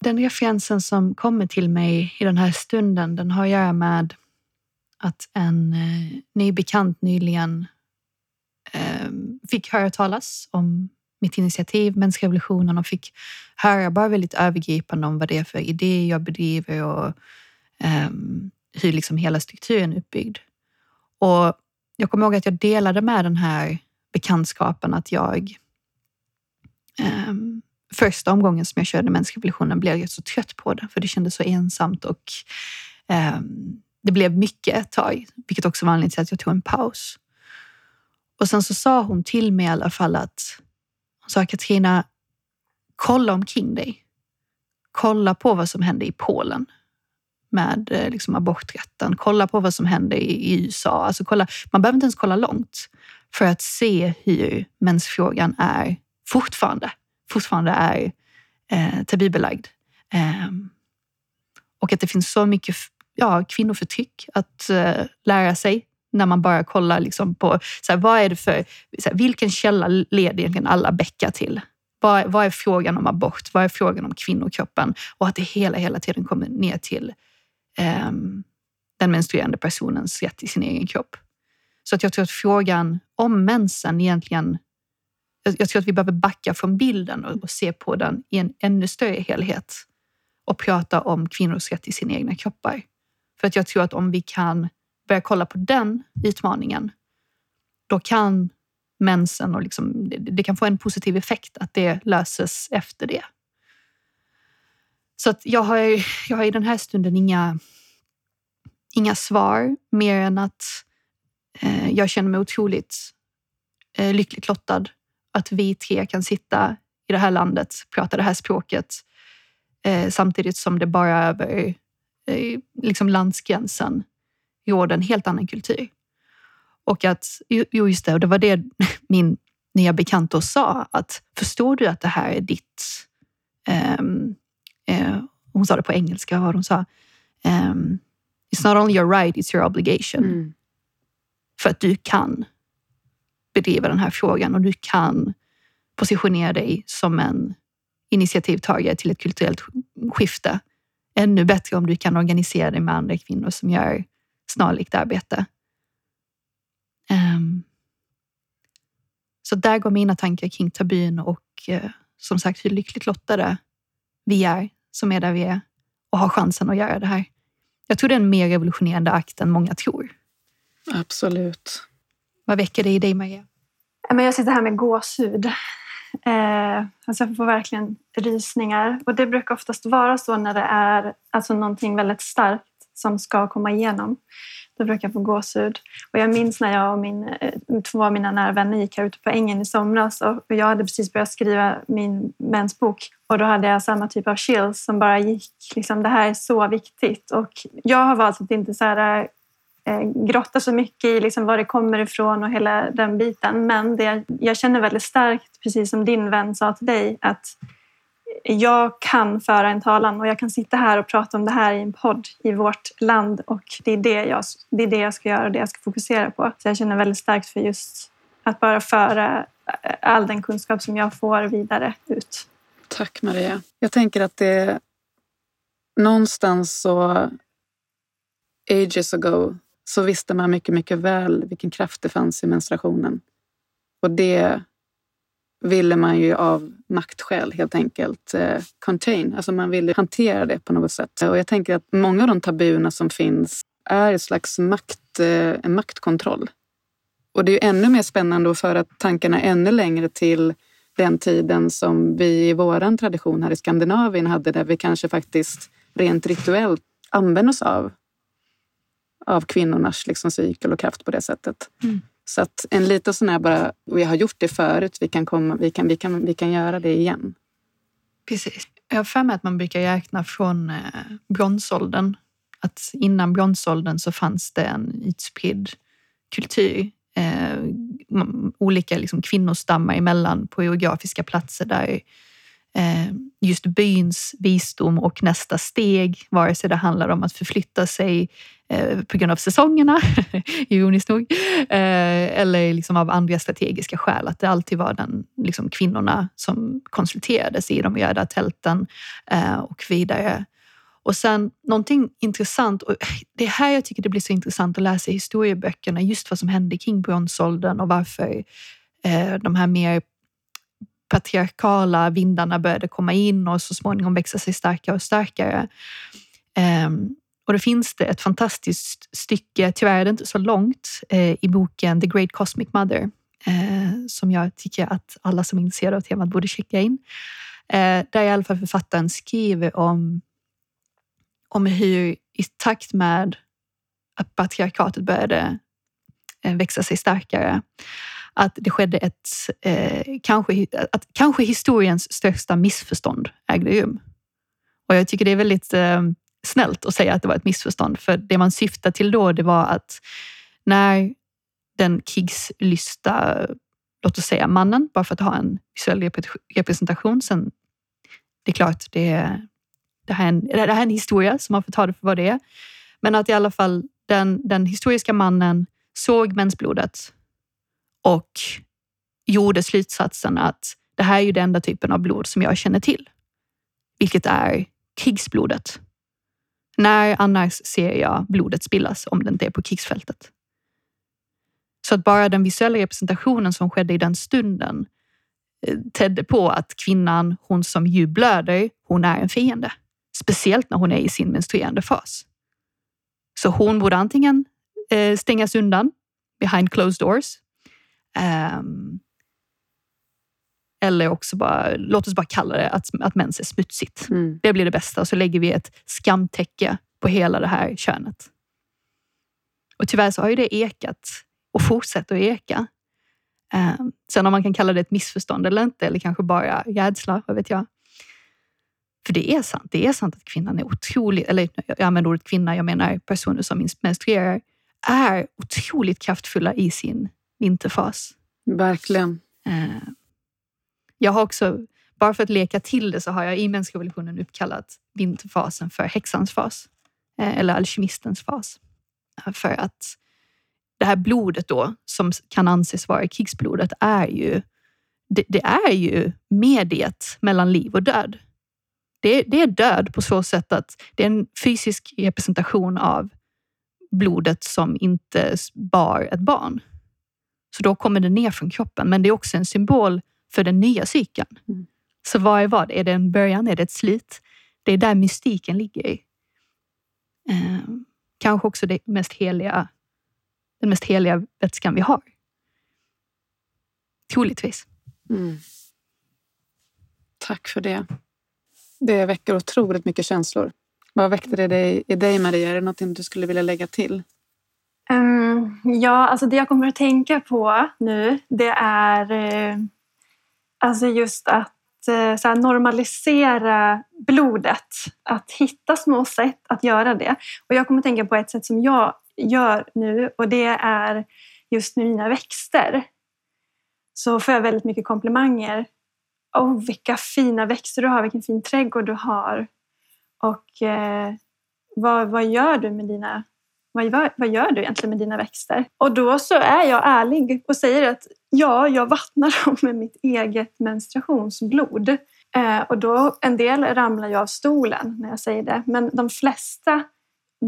Den referensen som kommer till mig i den här stunden, den har att göra med att en eh, ny bekant nyligen eh, fick höra talas om mitt initiativ, Mänskrevolutionen och fick höra bara väldigt övergripande om vad det är för idé jag bedriver och um, hur liksom hela strukturen är uppbyggd. Och jag kommer ihåg att jag delade med den här bekantskapen att jag um, första omgången som jag körde mänskliga revolutionen blev jag så trött på det, för det kändes så ensamt och um, det blev mycket ett tag, vilket också var anledningen till att jag tog en paus. Och sen så sa hon till mig i alla fall att sa Katrina, kolla omkring dig. Kolla på vad som hände i Polen med eh, liksom aborträtten. Kolla på vad som hände i, i USA. Alltså kolla, man behöver inte ens kolla långt för att se hur mensfrågan är fortfarande, fortfarande är eh, tabubelagd. Eh, och att det finns så mycket ja, kvinnoförtryck att eh, lära sig när man bara kollar liksom på så här, vad är det för, så här, vilken källa leder egentligen alla bäckar till? Vad, vad är frågan om abort? Vad är frågan om kvinnokroppen? Och att det hela, hela tiden kommer ner till ehm, den menstruerande personens rätt till sin egen kropp. Så att jag tror att frågan om mensen egentligen jag, jag tror att vi behöver backa från bilden och, och se på den i en ännu större helhet och prata om kvinnors rätt till sina egna kroppar. För att jag tror att om vi kan börja kolla på den utmaningen, då kan mensen och liksom, det, det kan få en positiv effekt att det löses efter det. Så att jag, har, jag har i den här stunden inga, inga svar mer än att eh, jag känner mig otroligt eh, lyckligt lottad att vi tre kan sitta i det här landet, prata det här språket, eh, samtidigt som det bara över eh, liksom landsgränsen råder en helt annan kultur. Och att, jo just det, och det var det min nya bekant då sa, att förstår du att det här är ditt... Um, uh, hon sa det på engelska, vad hon sa. Um, it's not only your right, it's your obligation. Mm. För att du kan bedriva den här frågan och du kan positionera dig som en initiativtagare till ett kulturellt skifte. Ännu bättre om du kan organisera dig med andra kvinnor som gör snarlikt arbete. Um, så där går mina tankar kring tabun och uh, som sagt hur lyckligt lottade vi är som är där vi är och har chansen att göra det här. Jag tror det är en mer revolutionerande akt än många tror. Absolut. Vad väcker det i dig, Maria? Jag sitter här med gåshud. Eh, alltså jag får verkligen rysningar. Och det brukar oftast vara så när det är alltså någonting väldigt starkt som ska komma igenom. Då brukar jag få gåshud. Och jag minns när jag och min, eh, två av mina nära vänner gick här ute på ängen i somras och jag hade precis börjat skriva min mensbok och då hade jag samma typ av chills som bara gick. Liksom, det här är så viktigt. Och jag har valt att inte så här, eh, grotta så mycket i liksom var det kommer ifrån och hela den biten. Men det, jag känner väldigt starkt, precis som din vän sa till dig, att jag kan föra en talan och jag kan sitta här och prata om det här i en podd i vårt land och det är det jag, det är det jag ska göra och det jag ska fokusera på. Så jag känner väldigt starkt för just att bara föra eh, all den kunskap som jag får vidare ut. Tack Maria. Jag tänker att det någonstans så ages ago så visste man mycket, mycket väl vilken kraft det fanns i menstruationen. Och det ville man ju av maktskäl helt enkelt eh, contain. Alltså man ville hantera det på något sätt. Och jag tänker att många av de tabuerna som finns är ett slags makt, eh, en maktkontroll. Och det är ju ännu mer spännande att föra tankarna ännu längre till den tiden som vi i vår tradition här i Skandinavien hade där vi kanske faktiskt rent rituellt använde oss av, av kvinnornas liksom cykel och kraft på det sättet. Mm. Så att en liten sån här bara, vi har gjort det förut, vi kan, komma, vi kan, vi kan, vi kan göra det igen. Precis. Jag har för mig att man brukar räkna från eh, bronsåldern. Att innan bronsåldern så fanns det en utspridd kultur. Eh, olika liksom, kvinnostammar emellan på geografiska platser där Eh, just byns visdom och nästa steg, vare sig det handlar om att förflytta sig eh, på grund av säsongerna, ironiskt nog, eh, eller liksom av andra strategiska skäl. Att det alltid var den, liksom kvinnorna som konsulterades i de röda tälten eh, och vidare. Och sen någonting intressant, och det är här jag tycker det blir så intressant att läsa historieböckerna, just vad som hände kring bronsåldern och varför eh, de här mer patriarkala vindarna började komma in och så småningom växa sig starkare och starkare. Um, och då finns det ett fantastiskt stycke, tyvärr är det inte så långt, eh, i boken The Great Cosmic Mother eh, som jag tycker att alla som är intresserade av temat borde checka in. Eh, där i alla fall författaren skriver om, om hur i takt med att patriarkatet började eh, växa sig starkare att det skedde ett, eh, kanske, att kanske historiens största missförstånd ägde rum. Och jag tycker det är väldigt eh, snällt att säga att det var ett missförstånd, för det man syftade till då det var att när den krigslysta, låt oss säga mannen, bara för att ha en visuell representation, sen det är klart, det, det, här är en, det här är en historia som man får ta det för vad det är. Men att i alla fall den, den historiska mannen såg mensblodet och gjorde slutsatsen att det här är ju den enda typen av blod som jag känner till, vilket är krigsblodet. När annars ser jag blodet spillas om det inte är på krigsfältet? Så att bara den visuella representationen som skedde i den stunden eh, tedde på att kvinnan, hon som ju blöder, hon är en fiende. Speciellt när hon är i sin menstruerande fas. Så hon borde antingen eh, stängas undan behind closed doors Um, eller också bara, låt oss bara kalla det att, att mens är smutsigt. Mm. Det blir det bästa. Och så lägger vi ett skamtäcke på hela det här könet. Och tyvärr så har ju det ekat och fortsätter att eka. Um, sen om man kan kalla det ett missförstånd eller inte, eller kanske bara rädsla, vad vet jag. För det är sant. Det är sant att kvinnan är otroligt, eller jag använder ordet kvinna, jag menar personer som menstruerar, är otroligt kraftfulla i sin vinterfas. Verkligen. Eh, jag har också, bara för att leka till det, så har jag i mänskrevolutionen uppkallat vinterfasen för häxans fas. Eh, eller alkemistens fas. För att det här blodet då, som kan anses vara krigsblodet, är ju, det, det är ju mediet mellan liv och död. Det, det, är död på så sätt att det är en fysisk representation av blodet som inte bar ett barn. Så då kommer det ner från kroppen, men det är också en symbol för den nya cykeln. Mm. Så vad är vad? Är det en början? Är det ett slut? Det är där mystiken ligger. i. Eh, kanske också det mest heliga, den mest heliga vätskan vi har. Troligtvis. Mm. Tack för det. Det väcker otroligt mycket känslor. Vad väckte det dig, i dig, Maria? Är det något du skulle vilja lägga till? Um, ja, alltså det jag kommer att tänka på nu, det är uh, alltså just att uh, så normalisera blodet. Att hitta små sätt att göra det. Och jag kommer att tänka på ett sätt som jag gör nu och det är just med mina växter. Så får jag väldigt mycket komplimanger. Åh, oh, vilka fina växter du har, vilken fin trädgård du har. Och eh, vad, vad gör du med dina vad, vad gör du egentligen med dina växter? Och då så är jag ärlig och säger att ja, jag vattnar dem med mitt eget menstruationsblod. Eh, och då, en del ramlar ju av stolen när jag säger det, men de flesta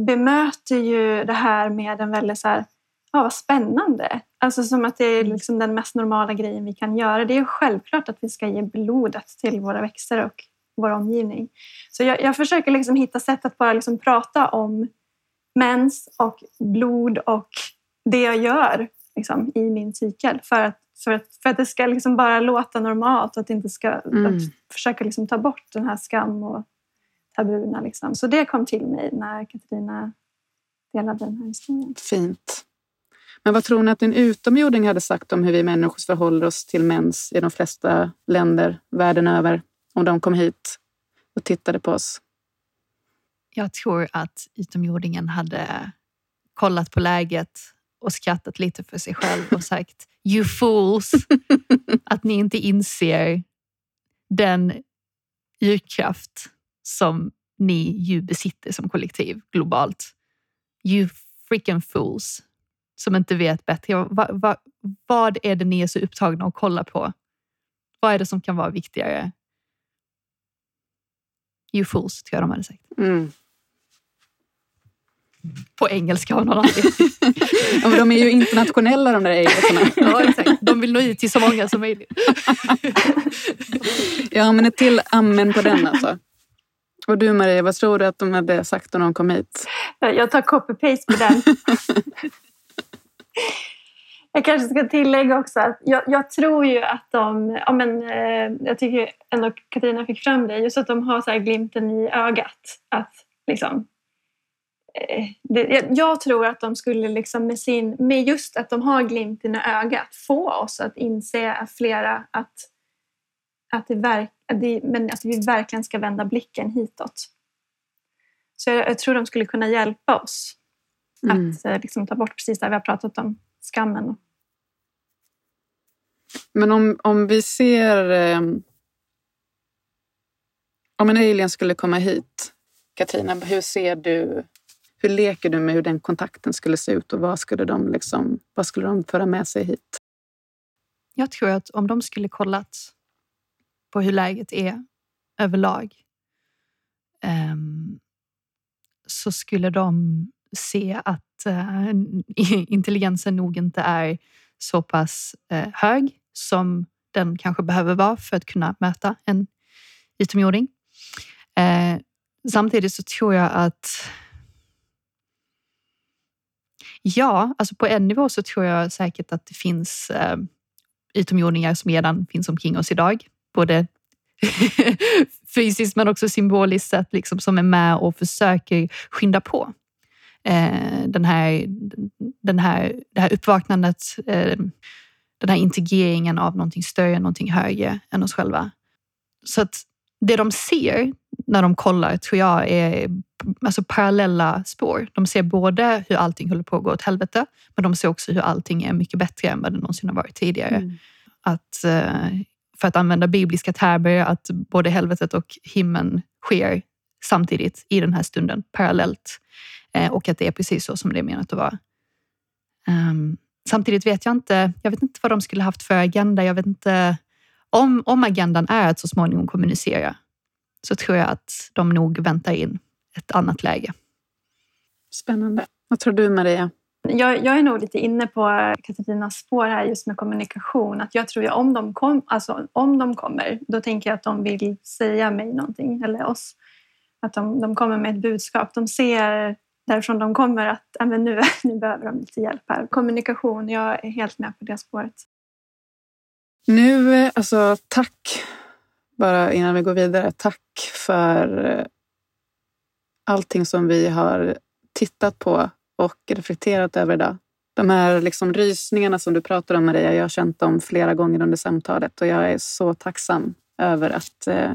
bemöter ju det här med en väldigt så här, ja vad spännande. Alltså som att det är liksom den mest normala grejen vi kan göra. Det är självklart att vi ska ge blodet till våra växter och vår omgivning. Så jag, jag försöker liksom hitta sätt att bara liksom prata om mens och blod och det jag gör liksom, i min cykel. För att, för att, för att det ska liksom bara låta normalt och att inte ska mm. att försöka liksom ta bort den här skam och tabuna. Liksom. Så det kom till mig när Katarina delade den här historien. Fint. Men vad tror ni att en utomjording hade sagt om hur vi människor förhåller oss till mens i de flesta länder världen över om de kom hit och tittade på oss? Jag tror att utomjordingen hade kollat på läget och skrattat lite för sig själv och sagt You fools! att ni inte inser den urkraft som ni ju besitter som kollektiv globalt. You freaking fools som inte vet bättre. Va, va, vad är det ni är så upptagna att kolla på? Vad är det som kan vara viktigare? You fools, tror jag de hade sagt. Mm. På engelska av någon anledning. ja, men de är ju internationella de där engelskorna. ja, exakt. De vill nå ut till så många som möjligt. ja, men ett till amen på den alltså. Och du Maria, vad tror du att de hade sagt om de kom hit? Jag tar copy-paste på den. Jag kanske ska tillägga också att jag, jag tror ju att de, ja men, eh, jag tycker ändå Katarina fick fram det, just att de har så här glimten i ögat. Att liksom, det, jag tror att de skulle liksom med, sin, med just att de har glimten i ögat få oss att inse flera att, att, det verk, att, det, men att vi verkligen ska vända blicken hitåt. Så jag, jag tror de skulle kunna hjälpa oss mm. att eh, liksom, ta bort precis det vi har pratat om, skammen. Men om, om vi ser... Eh, om en alien skulle komma hit, Katrina, hur ser du... Hur leker du med hur den kontakten skulle se ut och vad skulle de, liksom, vad skulle de föra med sig hit? Jag tror att om de skulle kollat på hur läget är överlag um, så skulle de se att uh, intelligensen nog inte är så pass uh, hög som den kanske behöver vara för att kunna möta en utomjording. Uh, eh, samtidigt så tror jag att Ja, alltså på en nivå så tror jag säkert att det finns eh, utomjordingar som redan finns omkring oss idag. Både fysiskt men också symboliskt sett, liksom, som är med och försöker skynda på eh, den här, den här, det här uppvaknandet, eh, den här integreringen av någonting större, någonting högre än oss själva. Så att det de ser, när de kollar tror jag är alltså parallella spår. De ser både hur allting håller på att gå åt helvete, men de ser också hur allting är mycket bättre än vad det någonsin har varit tidigare. Mm. Att, eh, för att använda bibliska termer, att både helvetet och himlen sker samtidigt i den här stunden, parallellt. Eh, och att det är precis så som det är menat att vara. Um, samtidigt vet jag inte, jag vet inte vad de skulle haft för agenda. Jag vet inte om, om agendan är att så småningom kommunicera så tror jag att de nog väntar in ett annat läge. Spännande. Vad tror du Maria? Jag, jag är nog lite inne på Katarinas spår här just med kommunikation. Att jag tror att om de, kom, alltså, om de kommer, då tänker jag att de vill säga mig någonting, eller oss. Att de, de kommer med ett budskap. De ser därifrån de kommer att äh, men nu, nu behöver de lite hjälp här. Kommunikation, jag är helt med på det spåret. Nu, alltså tack bara innan vi går vidare. Tack för eh, allting som vi har tittat på och reflekterat över idag. De här liksom rysningarna som du pratar om Maria, jag har känt dem flera gånger under samtalet och jag är så tacksam över att eh,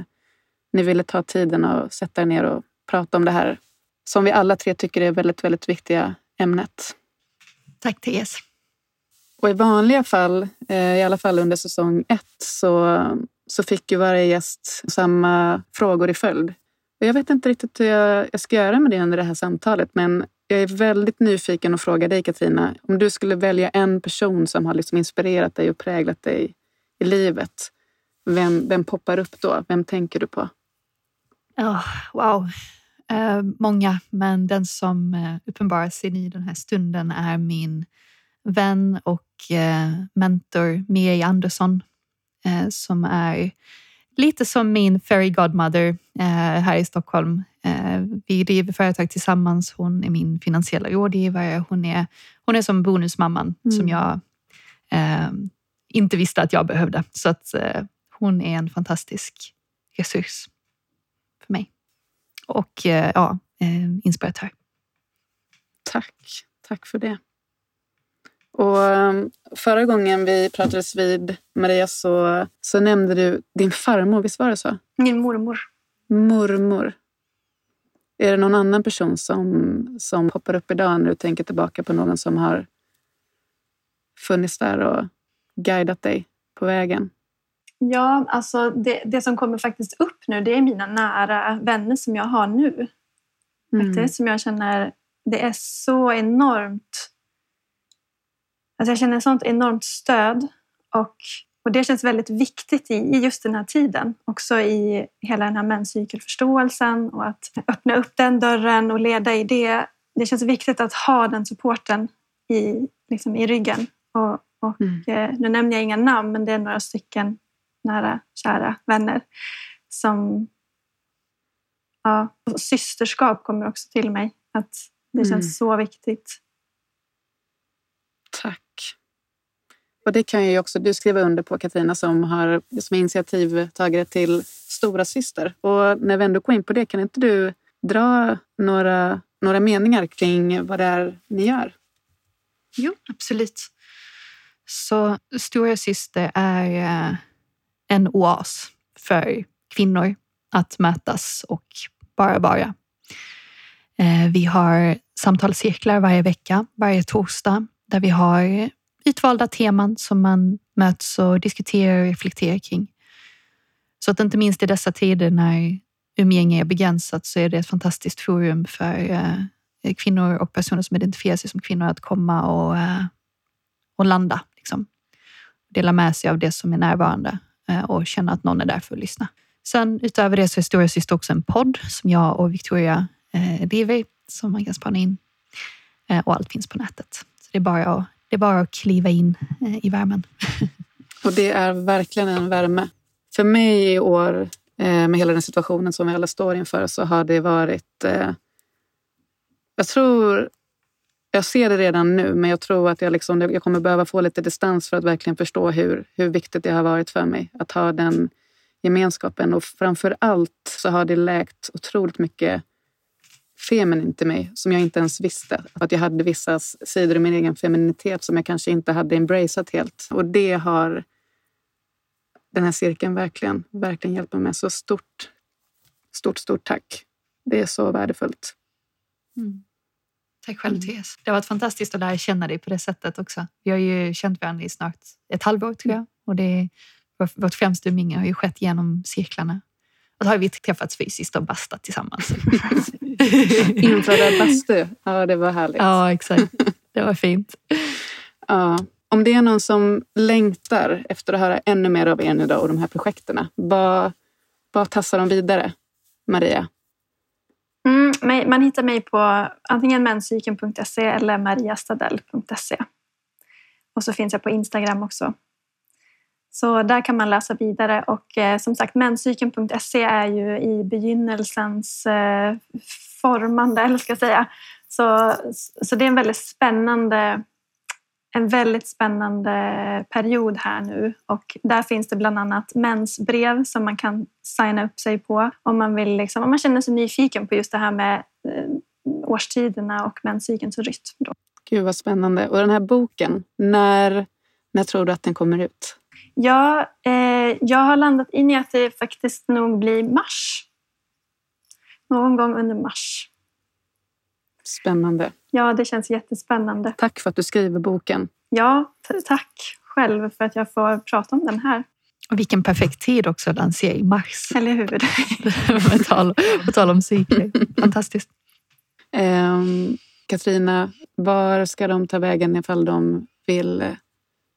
ni ville ta tiden och sätta er ner och prata om det här som vi alla tre tycker är väldigt, väldigt viktiga ämnet. Tack Therese. Och i vanliga fall, eh, i alla fall under säsong ett, så, så fick ju varje gäst samma frågor i följd. Och jag vet inte riktigt hur jag, jag ska göra med det under det här samtalet, men jag är väldigt nyfiken och frågar dig Katrina, om du skulle välja en person som har liksom inspirerat dig och präglat dig i livet, vem, vem poppar upp då? Vem tänker du på? Oh, wow, eh, många, men den som eh, uppenbarar sig i den här stunden är min vän och eh, mentor Miri Andersson eh, som är lite som min fairy godmother eh, här i Stockholm. Eh, vi driver företag tillsammans. Hon är min finansiella rådgivare. Hon är, hon är som bonusmamman mm. som jag eh, inte visste att jag behövde. Så att eh, hon är en fantastisk resurs för mig. Och eh, ja, inspiratör. Tack. Tack för det. Och um, förra gången vi pratades vid, Maria, så, så nämnde du din farmor. Visst var det så? Min mormor. Mormor. Är det någon annan person som, som poppar upp idag när du tänker tillbaka på någon som har funnits där och guidat dig på vägen? Ja, alltså det, det som kommer faktiskt upp nu det är mina nära vänner som jag har nu. Mm. Faktiskt, som jag känner, det är så enormt Alltså jag känner sånt enormt stöd och, och det känns väldigt viktigt i, i just den här tiden. Också i hela den här menscykelförståelsen och att öppna upp den dörren och leda i det. Det känns viktigt att ha den supporten i, liksom i ryggen. Och, och mm. eh, nu nämner jag inga namn, men det är några stycken nära, kära vänner som... Ja, systerskap kommer också till mig. Att det känns mm. så viktigt. Tack. Och det kan ju också du skriva under på Katarina som, har, som är initiativtagare till Stora Syster. Och när vi ändå går in på det, kan inte du dra några, några meningar kring vad det är ni gör? Jo, absolut. Så Stora Syster är eh, en oas för kvinnor att mötas och bara vara. Eh, vi har samtalscirklar varje vecka, varje torsdag, där vi har utvalda teman som man möts och diskuterar och reflekterar kring. Så att inte minst i dessa tider när umgänge är begränsat så är det ett fantastiskt forum för eh, kvinnor och personer som identifierar sig som kvinnor att komma och, eh, och landa. Liksom. Dela med sig av det som är närvarande eh, och känna att någon är där för att lyssna. Sen utöver det så är Stora Syster också en podd som jag och Victoria eh, driver som man kan spana in. Eh, och allt finns på nätet. Så det är bara att det är bara att kliva in eh, i värmen. Och det är verkligen en värme. För mig i år, eh, med hela den situationen som vi alla står inför, så har det varit... Eh, jag tror... Jag ser det redan nu, men jag tror att jag, liksom, jag kommer behöva få lite distans för att verkligen förstå hur, hur viktigt det har varit för mig att ha den gemenskapen. Och framför allt så har det läkt otroligt mycket feminint i mig som jag inte ens visste. Att jag hade vissa sidor i min egen femininitet som jag kanske inte hade embraceat helt. Och det har den här cirkeln verkligen, verkligen hjälpt mig med. Så stort, Stort, stort tack. Det är så värdefullt. Mm. Tack själv Therese. Det har varit fantastiskt att lära känna dig på det sättet också. Vi har ju känt varandra i snart ett halvår tror jag. Och det, vårt främsta umgänge har ju skett genom cirklarna. Och så har vi träffats fysiskt och bastat tillsammans. Infraröd bastu, ja det var härligt. Ja, exakt. Det var fint. Ja. Om det är någon som längtar efter att höra ännu mer av er nu då och de här projekten, vad, vad tassar de vidare? Maria? Mm, man hittar mig på antingen menscykeln.se eller mariastadell.se. Och så finns jag på Instagram också. Så där kan man läsa vidare och eh, som sagt menscykeln.se är ju i begynnelsens eh, formande, eller ska jag säga. Så, så det är en väldigt spännande en väldigt spännande period här nu och där finns det bland annat mensbrev som man kan signa upp sig på om man, vill liksom, om man känner sig nyfiken på just det här med eh, årstiderna och menscykelns rytm. Då. Gud vad spännande. Och den här boken, när, när tror du att den kommer ut? Ja, eh, jag har landat in i att det faktiskt nog blir mars. Någon gång under mars. Spännande. Ja, det känns jättespännande. Tack för att du skriver boken. Ja, tack själv för att jag får prata om den här. Och vilken perfekt tid också att lansera i mars. Eller hur? Tal, på tal om psyke. Fantastiskt. Um, Katrina, var ska de ta vägen ifall de vill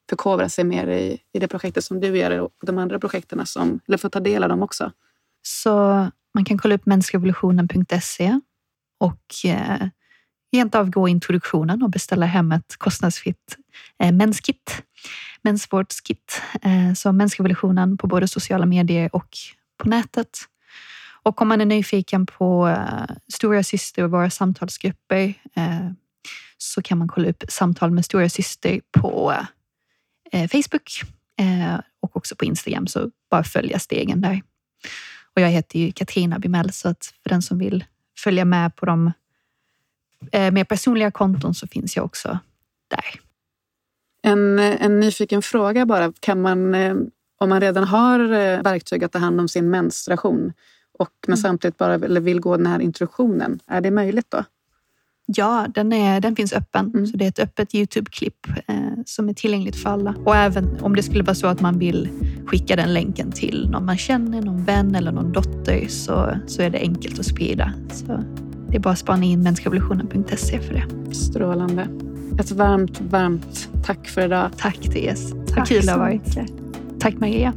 förkovra sig mer i, i det projektet som du gör och de andra projekten som, eller få ta del av dem också? Så man kan kolla upp mensrevolutionen.se och eh, rent av gå introduktionen och beställa hem ett kostnadsfritt eh, menskit, mensvårdskit. Eh, så Mensrevolutionen på både sociala medier och på nätet. Och om man är nyfiken på eh, Stora syster och våra samtalsgrupper eh, så kan man kolla upp samtal med Stora syster på eh, Facebook eh, och också på Instagram. Så bara följa stegen där. Och jag heter ju Katrina Bimell så att för den som vill följa med på de eh, mer personliga konton så finns jag också där. En, en nyfiken fråga bara. Kan man, eh, om man redan har eh, verktyg att ta hand om sin menstruation och men mm. samtidigt bara vill gå den här introduktionen, är det möjligt då? Ja, den, är, den finns öppen. Mm. Så det är ett öppet Youtube-klipp eh, som är tillgängligt för alla. Och även om det skulle vara så att man vill skicka den länken till någon man känner, någon vän eller någon dotter så, så är det enkelt att sprida. Så det är bara att spana in mensrevolutionen.se för det. Strålande. Ett varmt, varmt tack för idag. Tack Therese. Tack Vad kul det har varit. Tack Maria.